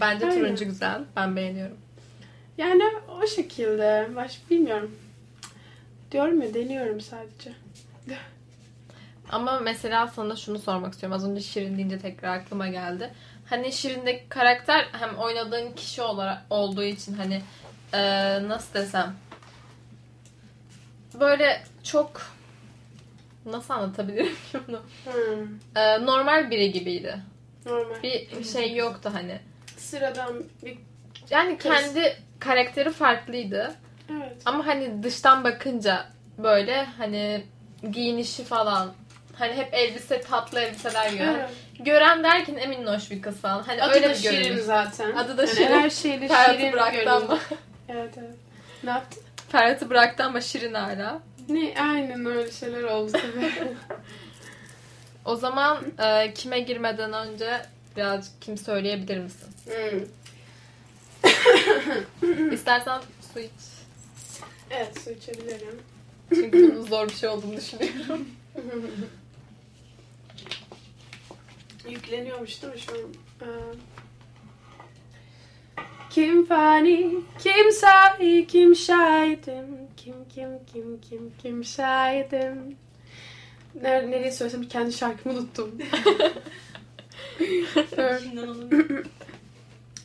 Bence Aynen. turuncu güzel. Ben beğeniyorum. yani o şekilde. Baş bilmiyorum. Diyorum ya deniyorum sadece. Ama mesela sana şunu sormak istiyorum. Az önce Şirin deyince tekrar aklıma geldi. Hani Şirin'deki karakter hem oynadığın kişi olarak olduğu için hani eee, nasıl desem böyle çok nasıl anlatabilirim ki bunu? Hmm, Eee, normal biri gibiydi. normal. Bir şey yoktu hani. Sıradan bir... Yani Kız. kendi karakteri farklıydı. Evet. Ama hani dıştan bakınca böyle hani giyinişi falan hani hep elbise tatlı elbiseler giyiyor. evet. Gören derken emin hoş bir kız falan. Hani Adı öyle da bir Şirin görünüş. zaten. Adı da Yani Şirin. Her şeyle Ferhat'ı Şirin bıraktı ama. Evet evet. Ne yaptın? Ferhat'ı bıraktı ama Şirin hala. Ne? Aynen öyle şeyler oldu tabii. (laughs) O zaman e, kime girmeden önce birazcık kim söyleyebilir misin? Hmm. (laughs) İstersen su iç. Evet su içebilirim. Çünkü bunun zor bir şey olduğunu düşünüyorum. (laughs) Yükleniyormuş değil mi şu an? Ee, Kim fani, kim sahi, kim şahidim? Kim, kim, kim, kim, kim şahidim? Ner nereye söylesem kendi şarkımı unuttum. (laughs) Olabilir.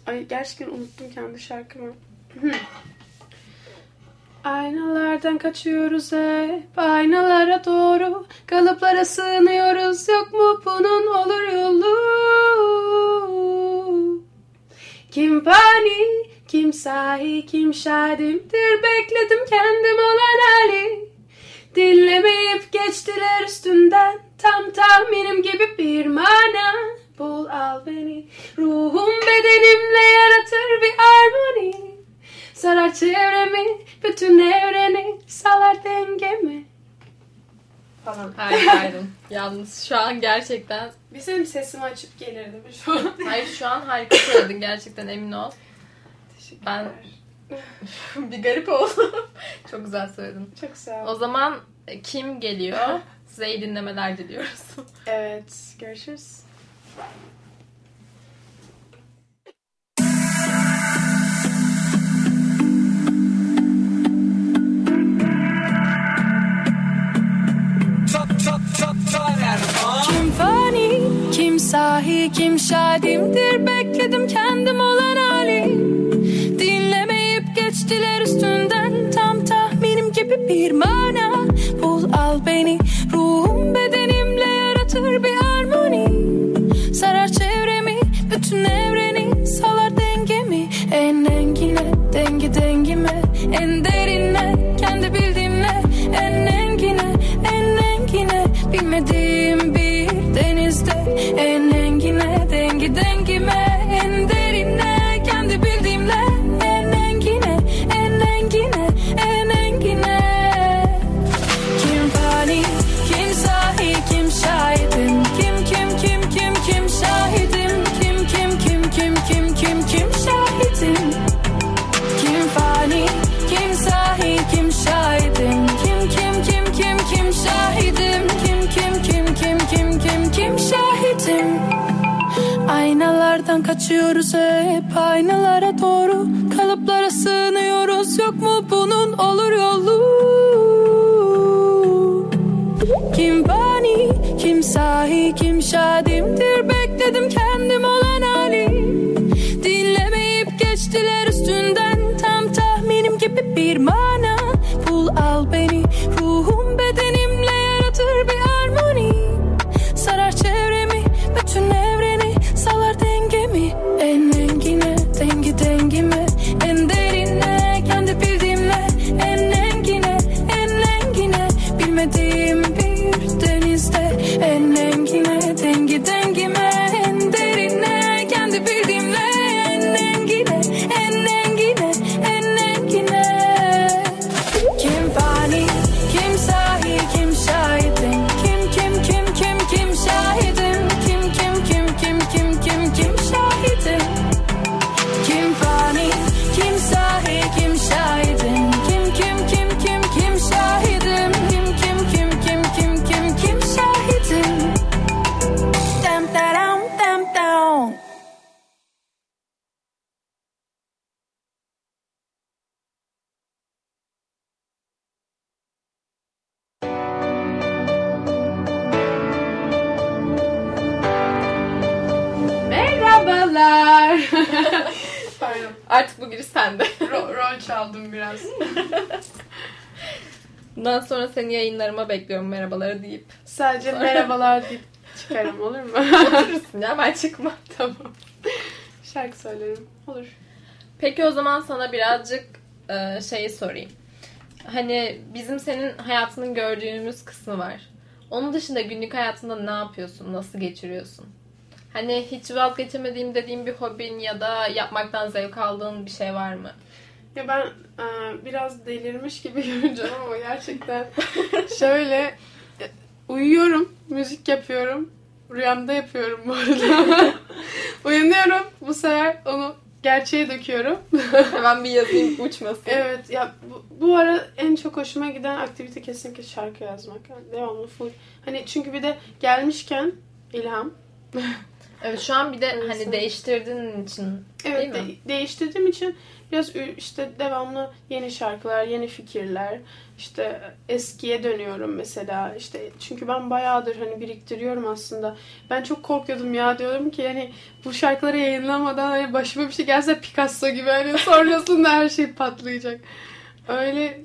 Ay gerçekten unuttum kendi şarkımı. Aynalardan kaçıyoruz hep aynalara doğru. Kalıplara sığınıyoruz yok mu bunun olur yolu? Kim fani, kim sahi, kim şadimdir? Bekledim kendim olan hali Dinlemeyip geçtiler üstünden Tam tahminim gibi bir mana. Bul al beni Ruhum bedenimle yaratır bir armoni Sarar çevremi Bütün evreni Salar dengemi Falan. Harikaydın. Yalnız şu an gerçekten Bir senin sesimi açıp gelirdim şu an. Hayır şu an harika söyledin gerçekten emin ol. Teşekkürler. Ben- (laughs) bir garip oldum. Çok güzel söyledin. Çok sağ O ol. zaman e, kim geliyor? Size iyi dinlemeler diliyoruz. Evet. Görüşürüz. Sahi, kim şadimdir Bekledim kendim olan hali. Dinlemeyip geçtiler üstünden Tam tahminim gibi bir mana. Bul al beni Ruhum kaçıyoruz hep aynalara doğru. Kalıplara sığınıyoruz. Yok mu bunun? Olur yolu Bundan sonra seni yayınlarıma bekliyorum merhabaları deyip. Sadece merhabalar deyip çıkarım (laughs) olur mu? Oturursun ya ben çıkma. (laughs) tamam. Şarkı söylerim. Olur. Peki o zaman sana birazcık e, şeyi sorayım. Hani bizim senin hayatının gördüğümüz kısmı var. Onun dışında günlük hayatında ne yapıyorsun? Nasıl geçiriyorsun? Hani hiç vazgeçemediğim dediğim bir hobin ya da yapmaktan zevk aldığın bir şey var mı? Ya ben e, biraz delirmiş gibi (laughs) görüneceğim ama gerçekten şöyle e, uyuyorum, müzik yapıyorum. Rüyamda yapıyorum bu arada. (laughs) Uyanıyorum. Bu sefer onu gerçeğe döküyorum. (laughs) Hemen bir yazayım uçmasın. evet ya bu, bu ara en çok hoşuma giden aktivite kesinlikle şarkı yazmak. Yani devamlı full. Hani çünkü bir de gelmişken ilham. Evet şu an bir de hani değiştirdiğin için Evet değil mi? de- değiştirdiğim için biraz işte devamlı yeni şarkılar, yeni fikirler. işte eskiye dönüyorum mesela. işte çünkü ben bayağıdır hani biriktiriyorum aslında. Ben çok korkuyordum ya diyorum ki hani bu şarkıları yayınlamadan hani başıma bir şey gelse Picasso gibi hani sonrasında her şey patlayacak. Öyle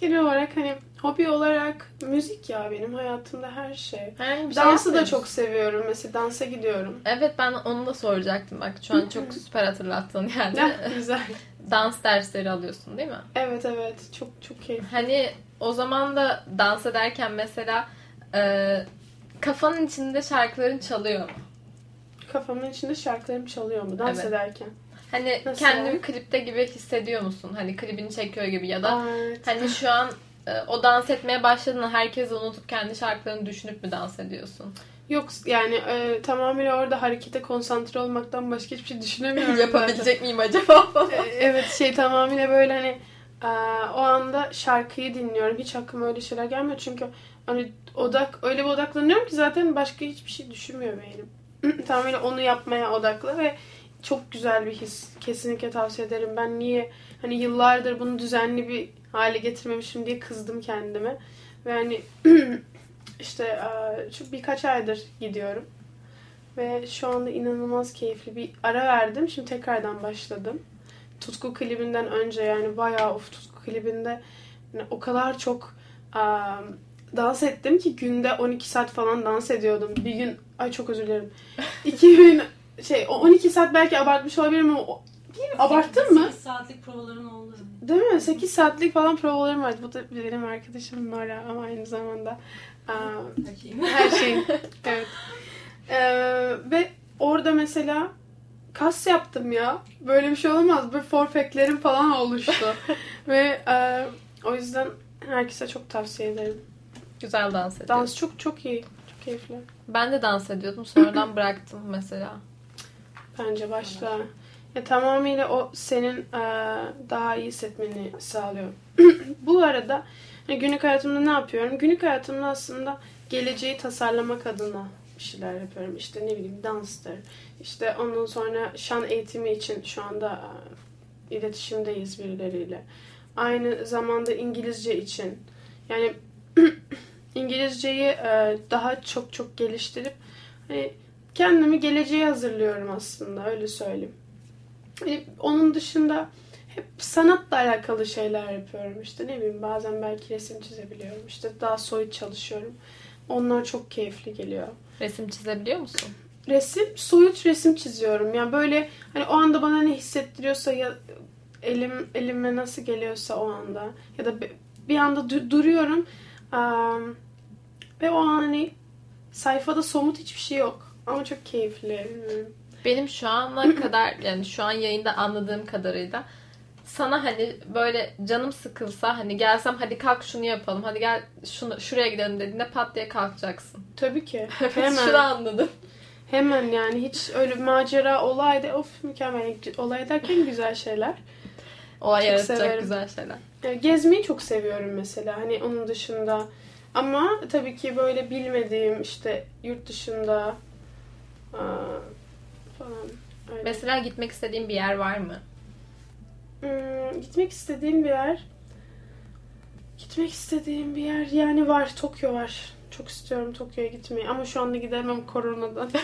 genel olarak hani hobi olarak müzik ya benim hayatımda her şey. Bir şey Dansı da çok seviyorum. Mesela dansa gidiyorum. Evet ben onu da soracaktım bak şu an çok süper hatırlattın yani. Ne güzel. (laughs) Dans dersleri alıyorsun değil mi? Evet evet çok çok keyifli. Hani o zaman da dans ederken mesela e, kafanın içinde şarkıların çalıyor mu? Kafamın içinde şarkılarım çalıyor mu dans Evet. ederken? Hani Nasıl bir klipte gibi hissediyor musun? Hani klibini çekiyor gibi ya da evet. hani şu an e, o dans etmeye başladığında herkesi unutup kendi şarkılarını düşünüp mü dans ediyorsun? Yok yani e, tamamıyla orada harekete konsantre olmaktan başka hiçbir şey düşünemiyorum. (laughs) zaten. Yapabilecek miyim acaba? E, evet şey tamamıyla böyle hani e, o anda şarkıyı dinliyorum. Hiç aklıma öyle şeyler gelmiyor çünkü hani odak öyle bir odaklanıyorum ki zaten başka hiçbir şey düşünmüyor beynim. (clears throat) tamamıyla onu yapmaya odaklı ve çok güzel bir his. Kesinlikle tavsiye ederim. Ben niye hani yıllardır bunu düzenli bir hale getirmemişim diye kızdım kendime. Ve hani (clears throat) işte e, şu birkaç aydır gidiyorum. Ve şu anda inanılmaz keyifli bir ara verdim. Şimdi tekrardan başladım. Tutku klibinden önce yani bayağı of Tutku klibinde yani o kadar çok e, dans ettim ki günde 12 saat falan dans ediyordum. Bir gün ay çok özür dilerim. (laughs) 2000 şey o 12 saat belki abartmış olabilirim ama o- abarttın mı? 8 saatlik provaların oldu. Değil mi? 8 saatlik falan provalarım vardı. Bu da benim arkadaşım Nora ama aynı zamanda aa, Her şeyim. her şeyim. (laughs) evet. Ee, ve orada mesela kas yaptım ya. Böyle bir şey olamaz. Böyle forfeklerim falan oluştu. (laughs) ve e, o yüzden herkese çok tavsiye ederim. Güzel dans ediyorsun. Dans çok çok iyi. Çok keyifli. Ben de dans ediyordum sonradan (laughs) bıraktım mesela. Bence başla. Ya, tamamıyla o senin daha iyi hissetmeni sağlıyor. (clears throat) Bu arada hani günlük hayatımda ne yapıyorum? Günlük hayatımda aslında geleceği tasarlamak adına bir şeyler yapıyorum. İşte ne bileyim danstır. İşte ondan sonra şan eğitimi için şu anda iletişimdeyiz birileriyle. Aynı zamanda İngilizce için. Yani (clears throat) İngilizceyi daha çok çok geliştirip hani kendimi geleceğe hazırlıyorum aslında öyle söyleyeyim. Hani onun dışında hep sanatla alakalı şeyler yapıyorum. İşte ne bileyim bazen belki resim çizebiliyorum. İşte daha soyut çalışıyorum. Onlar çok keyifli geliyor. Resim çizebiliyor musun? Resim, soyut resim çiziyorum. Yani böyle hani o anda bana ne hissettiriyorsa ya elim elime nasıl geliyorsa o anda ya da bir- anda du- duruyorum Am, ve o an hani sayfada somut hiçbir şey yok ama çok keyifli. bilmiyorum. Benim şu ana (clears throat) kadar yani şu an yayında anladığım kadarıyla sana hani böyle canım sıkılsa hani gelsem hadi kalk şunu yapalım hadi gel şunu şuraya gidelim dediğinde pat diye kalkacaksın. Tabii ki. (laughs) Hemen. Şunu anladım. Hemen yani hiç öyle bir macera olay da of mükemmel. Olay derken güzel şeyler. Olay Çok yaratacak severim. güzel şeyler. Gezmeyi çok seviyorum mesela. Hani onun dışında. Ama tabii ki böyle bilmediğim işte yurt dışında aa, falan. Öyle. Mesela gitmek istediğin bir yer var mı? Hmm, gitmek istediğim bir yer. Gitmek istediğim bir yer yani var. Tokyo var. Çok istiyorum Tokyo'ya gitmeyi ama şu anda gidemem koronadan. (laughs)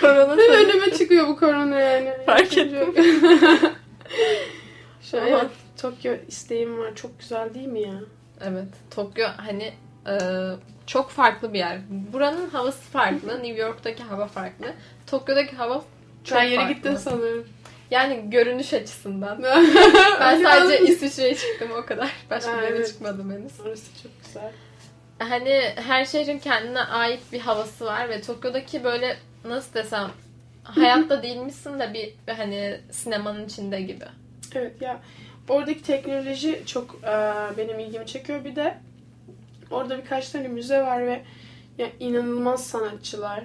Korona Hep önüme çıkıyor bu korona yani. (laughs) Fark Yapacak- Şu (laughs) an Ama- evet, Tokyo isteğim var. Çok güzel değil mi ya? Evet. Tokyo hani e, çok farklı bir yer. Buranın havası farklı. (laughs) New York'taki hava farklı. Tokyo'daki hava çok Sen yere farklı. gittin sanırım. Yani görünüş açısından. (laughs) Ben sadece İsviçre'ye çıktım o kadar. (laughs) Başka bir yere evet. çıkmadım henüz. Orası çok güzel. Hani her şehrin kendine ait bir havası var ve Tokyo'daki böyle nasıl desem hayatta değilmişsin de bir bir hani sinemanın içinde gibi. Evet ya oradaki teknoloji çok e, benim ilgimi çekiyor. Bir de orada birkaç tane müze var ve ya inanılmaz sanatçılar,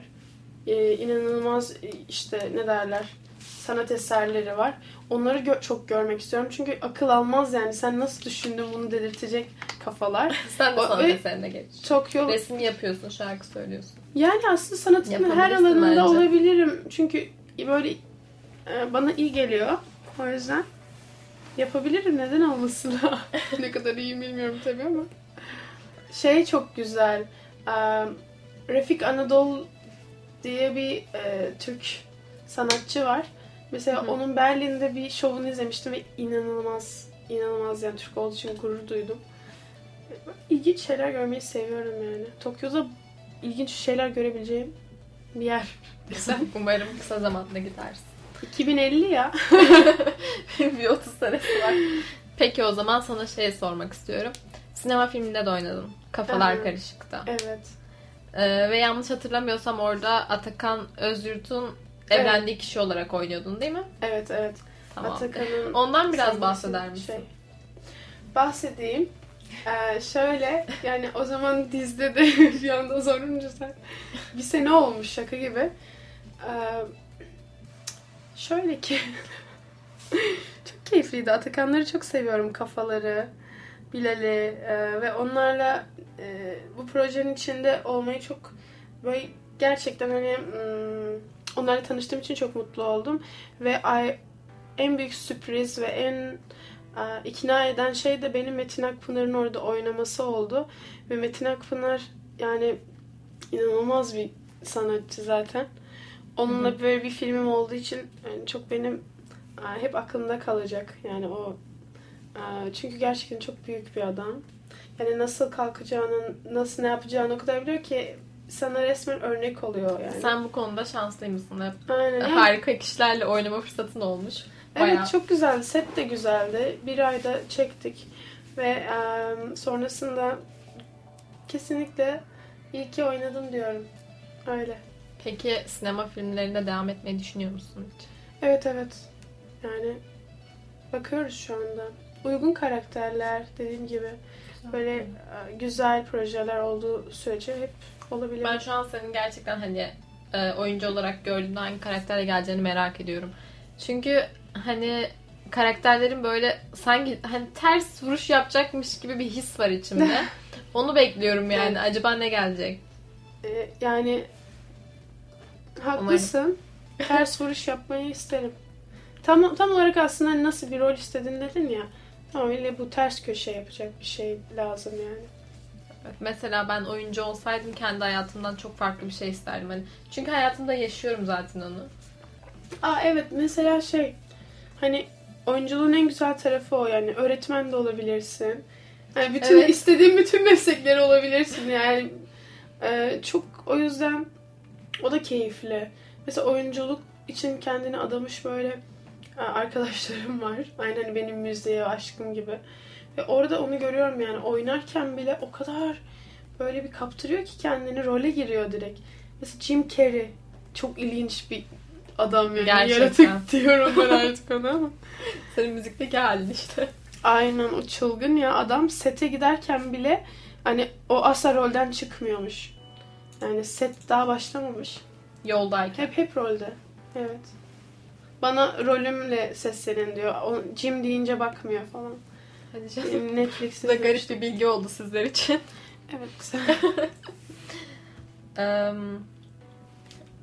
e, inanılmaz e, işte ne derler sanat eserleri var. Onları gö- çok görmek istiyorum. Çünkü akıl almaz yani. Sen nasıl düşündün bunu dedirtecek kafalar. (laughs) Sen de O- sanat eserine geç. Tokyo Resim yapıyorsun, şarkı söylüyorsun. Yani aslında sanatın her alanında bence. olabilirim. Çünkü böyle e, bana iyi geliyor. O yüzden yapabilirim. Neden olmasın? (laughs) ne kadar iyi bilmiyorum tabii ama. Şey çok güzel. E, Refik Anadolu diye bir e, Türk sanatçı var. Mesela Hı hı. onun Berlin'de bir şovunu izlemiştim ve inanılmaz inanılmaz yani Türk olduğu için gurur duydum. İlginç şeyler görmeyi seviyorum yani. Tokyo'da ilginç şeyler görebileceğim bir yer. (laughs) Güzel. Umarım kısa zamanda gidersin. 2050 ya. (laughs) bir 30 senesi var. Peki o zaman sana şey sormak istiyorum. Sinema filminde de oynadın. Kafalar Aha. Karışık'ta. Evet. Ee, ve yanlış hatırlamıyorsam orada Atakan Özyurt'un evlendiği kişi olarak oynuyordun değil mi? Evet evet. Tamam. Atakan'ın (laughs) Ondan biraz bahseder misin? şey. Bahsedeyim. Ee, şöyle yani o zaman dizide de (laughs) bir anda sorunca sen bir sene olmuş şaka gibi. Ee, şöyle ki (laughs) çok keyifliydi. Atakanları çok seviyorum kafaları. Bilal'i e, ve onlarla e, bu projenin içinde olmayı çok böyle gerçekten hani hmm, onlarla tanıştığım için çok mutlu oldum. Ve ay, en büyük sürpriz ve en e, ikna eden şey de benim Metin Akpınar'ın orada oynaması oldu. Ve Metin Akpınar yani inanılmaz bir sanatçı zaten. Onunla böyle bir filmim olduğu için yani çok benim e, hep aklımda kalacak. Yani o çünkü gerçekten çok büyük bir adam. Yani nasıl kalkacağını, nasıl ne yapacağını o kadar biliyor ki sana resmen örnek oluyor yani. Sen bu konuda şanslıymışsın. Hep Aynen. Harika kişilerle oynama fırsatın olmuş. Evet Bayağı. çok güzeldi. Set de güzeldi. Bir ayda çektik. Ve em, sonrasında kesinlikle iyi ki oynadım diyorum. Öyle. Peki sinema filmlerinde devam etmeyi düşünüyor musun hiç? Evet evet. Yani bakıyoruz şu anda. Uygun karakterler dediğim gibi. Böyle e, güzel projeler olduğu sürece hep olabilir. Ben şu an senin gerçekten hani e, oyuncu olarak gördüğümde hangi karakterle geleceğini merak ediyorum. Çünkü hani karakterlerin böyle sanki hani ters vuruş yapacakmış gibi bir his var içimde. (laughs) Onu bekliyorum yani. Acaba ne gelecek? E, yani haklısın. Ters vuruş yapmayı isterim. Tam tam olarak aslında hani nasıl bir rol istedin dedin ya. Öyle bu ters köşe yapacak bir şey lazım yani. Mesela ben oyuncu olsaydım kendi hayatımdan çok farklı bir şey isterdim. Hani çünkü hayatımda yaşıyorum zaten onu. Aa evet mesela şey hani oyunculuğun en güzel tarafı o yani öğretmen de olabilirsin. Yani bütün Evet. istediğin bütün (laughs) meslekleri olabilirsin yani. Ee, çok o yüzden o da keyifli. Mesela oyunculuk için kendini adamış böyle arkadaşlarım var. Aynen benim müziğe aşkım gibi. Ve orada onu görüyorum yani oynarken bile o kadar böyle bir kaptırıyor ki kendini role giriyor direkt. Mesela Jim Carrey çok ilginç bir adam yani. Gerçekten. Yaratık (laughs) diyorum ben artık ona ama. Senin müzikteki halin işte. Aynen o çılgın ya adam sete giderken bile hani o asla rolden çıkmıyormuş. Yani set daha başlamamış. Yoldayken. Hep hep rolde. Evet. Bana rolümle seslenin diyor. O, Jim deyince bakmıyor falan. Hadi canım. Netflix'te Bu da garip bir bilgi oldu sizler için. Evet (laughs) güzel. Eee,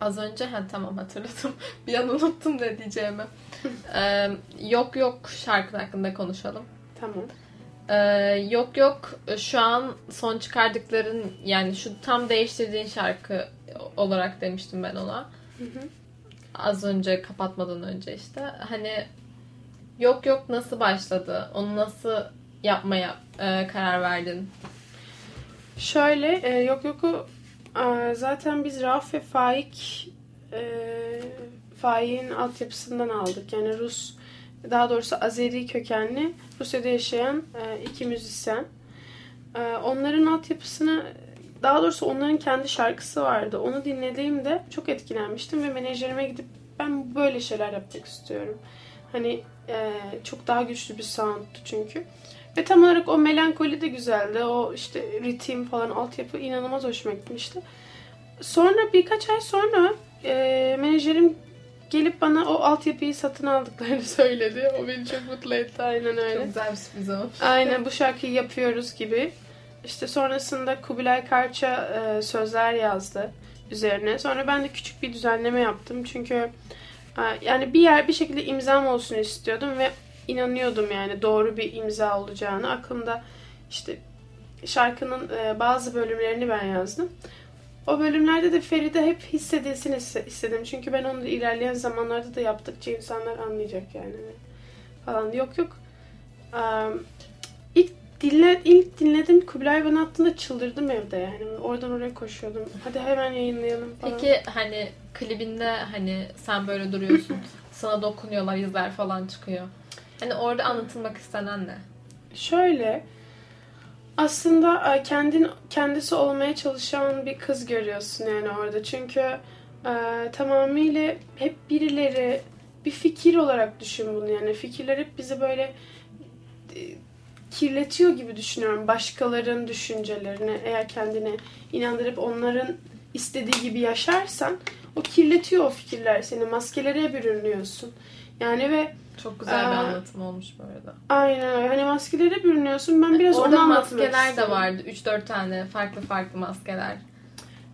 az önce ha tamam hatırladım. (laughs) Bir an unuttum ne diyeceğimi. (laughs) Eee, yok yok şarkın hakkında konuşalım. tamam. Eee, yok yok şu an son çıkardıkların yani şu tam değiştirdiğin şarkı olarak demiştim ben ona. Hı hı. Az önce kapatmadan önce işte. Hani yok yok nasıl başladı? Onu nasıl yapmaya eee, karar verdin? Şöyle e, yok yoku e, zaten biz Rauf ve Faik e, Faik'in altyapısından aldık. Yani Rus daha doğrusu Azeri kökenli Rusya'da yaşayan e, iki müzisyen. E, onların altyapısını daha doğrusu onların kendi şarkısı vardı. Onu dinlediğimde çok etkilenmiştim ve menajerime gidip ben böyle şeyler yapmak istiyorum. Hani e, çok daha güçlü bir soundtu çünkü. Ve tam olarak o melankoli de güzeldi. O işte ritim falan altyapı inanılmaz hoşuma gitmişti. Sonra birkaç ay sonra e, menajerim gelip bana o altyapıyı satın aldıklarını (laughs) söyledi. O beni çok mutlu etti. Aynen öyle. Çok güzel bir sürpriz olmuş. Aynen bu şarkıyı yapıyoruz gibi. İşte sonrasında Kubilay Karça e, sözler yazdı. üzerine. Sonra ben de küçük bir düzenleme yaptım. Çünkü e, yani bir yer bir şekilde imzam olsun istiyordum ve inanıyordum yani doğru bir imza olacağını. Aklımda işte şarkının e, bazı bölümlerini ben yazdım. O bölümlerde de Feride hep hissedilsin iste- istedim. Çünkü ben onu ilerleyen zamanlarda da yaptıkça insanlar anlayacak yani. Falan. Yok yok. Eee, ilk dinle ilk dinledim Kubilay bana attığında çıldırdım evde yani. Oradan oraya koşuyordum. Hadi hemen yayınlayalım falan. Peki hani klibinde hani sen böyle duruyorsun. (laughs) sana dokunuyorlar, izler falan çıkıyor. Hani orada anlatılmak istenen ne? Şöyle aslında e, kendin kendisi olmaya çalışan bir kız görüyorsun yani orada. Çünkü e, tamamıyla hep birileri bir fikir olarak düşün bunu yani. Fikirler hep bizi böyle kirletiyor gibi düşünüyorum. Başkalarının düşüncelerini eğer kendini inandırıp onların istediği gibi yaşarsan o kirletiyor o fikirler seni. Maskelere bürünüyorsun. Yani ve Çok güzel bir Aa. anlatım olmuş bu arada. aynen. Hani maskelere bürünüyorsun. Ben biraz Orada onu anlatmak maskeler de vardı. 3-4 tane farklı farklı maskeler.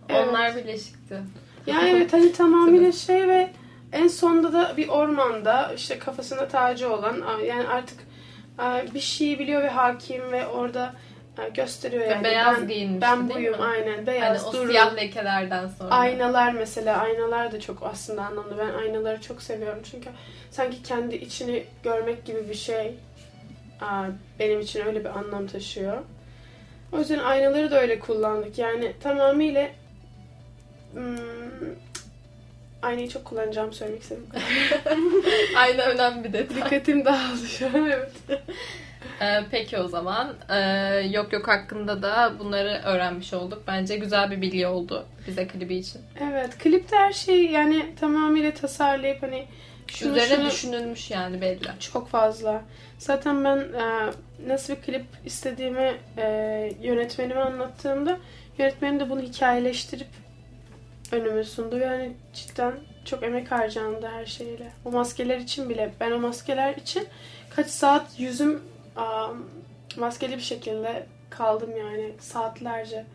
Evet. Onlar birleşikti. Yani evet hani (laughs) tamamıyla şey ve en sonda da bir ormanda işte kafasında tacı olan yani artık bir şeyi biliyor ve hakim ve orada gösteriyor yani. beyaz ben, giyinmişti Ben buyum aynen Hani beyaz o duru. siyah lekelerden sonra. Aynalar mesela aynalar da çok aslında anlamlı. Ben aynaları çok seviyorum çünkü sanki kendi içini görmek gibi bir şey benim için öyle bir anlam taşıyor. O yüzden aynaları da öyle kullandık. Yani tamamıyla hmm, aynayı çok kullanacağım söylemek istedim. (laughs) Ayna önemli bir detay. Dikkatim dağıldı şu an evet. Ee, peki o zaman. Ee, yok yok hakkında da bunları öğrenmiş olduk. Bence güzel bir bilgi oldu bize klibi için. Evet klipte her şey yani tamamıyla tasarlayıp hani şunu Üzerine şunu- düşünülmüş yani belli. Çok fazla. Zaten ben e, nasıl bir klip istediğimi e, yönetmenime anlattığımda yönetmenim de bunu hikayeleştirip önüme sundu. Yani cidden çok emek harcandı her şeyle. O maskeler için bile. Ben o maskeler için kaç saat yüzüm a, maskeli bir şekilde kaldım yani saatlerce.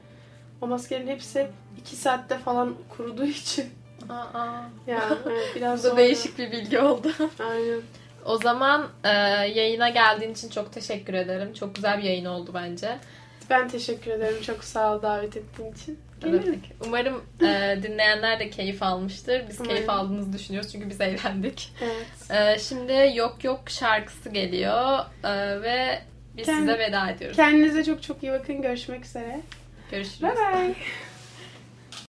O maskelerin hepsi iki saatte falan kuruduğu (laughs) için. Aa, Yani evet, biraz (laughs) bu da değişik bir bilgi oldu. (laughs) Aynen. O zaman e, yayına geldiğin için çok teşekkür ederim. Çok güzel bir yayın oldu bence. Ben teşekkür ederim. Çok sağ ol davet ettiğin için. Gelirim. Umarım e, dinleyenler de keyif almıştır. Biz Umarım. keyif aldığınızı düşünüyoruz çünkü biz eğlendik. Evet. E, şimdi Yok Yok şarkısı geliyor e, ve biz Kend- size veda ediyoruz. Kendinize çok çok iyi bakın. Görüşmek üzere. Görüşürüz. Bye bye. (laughs)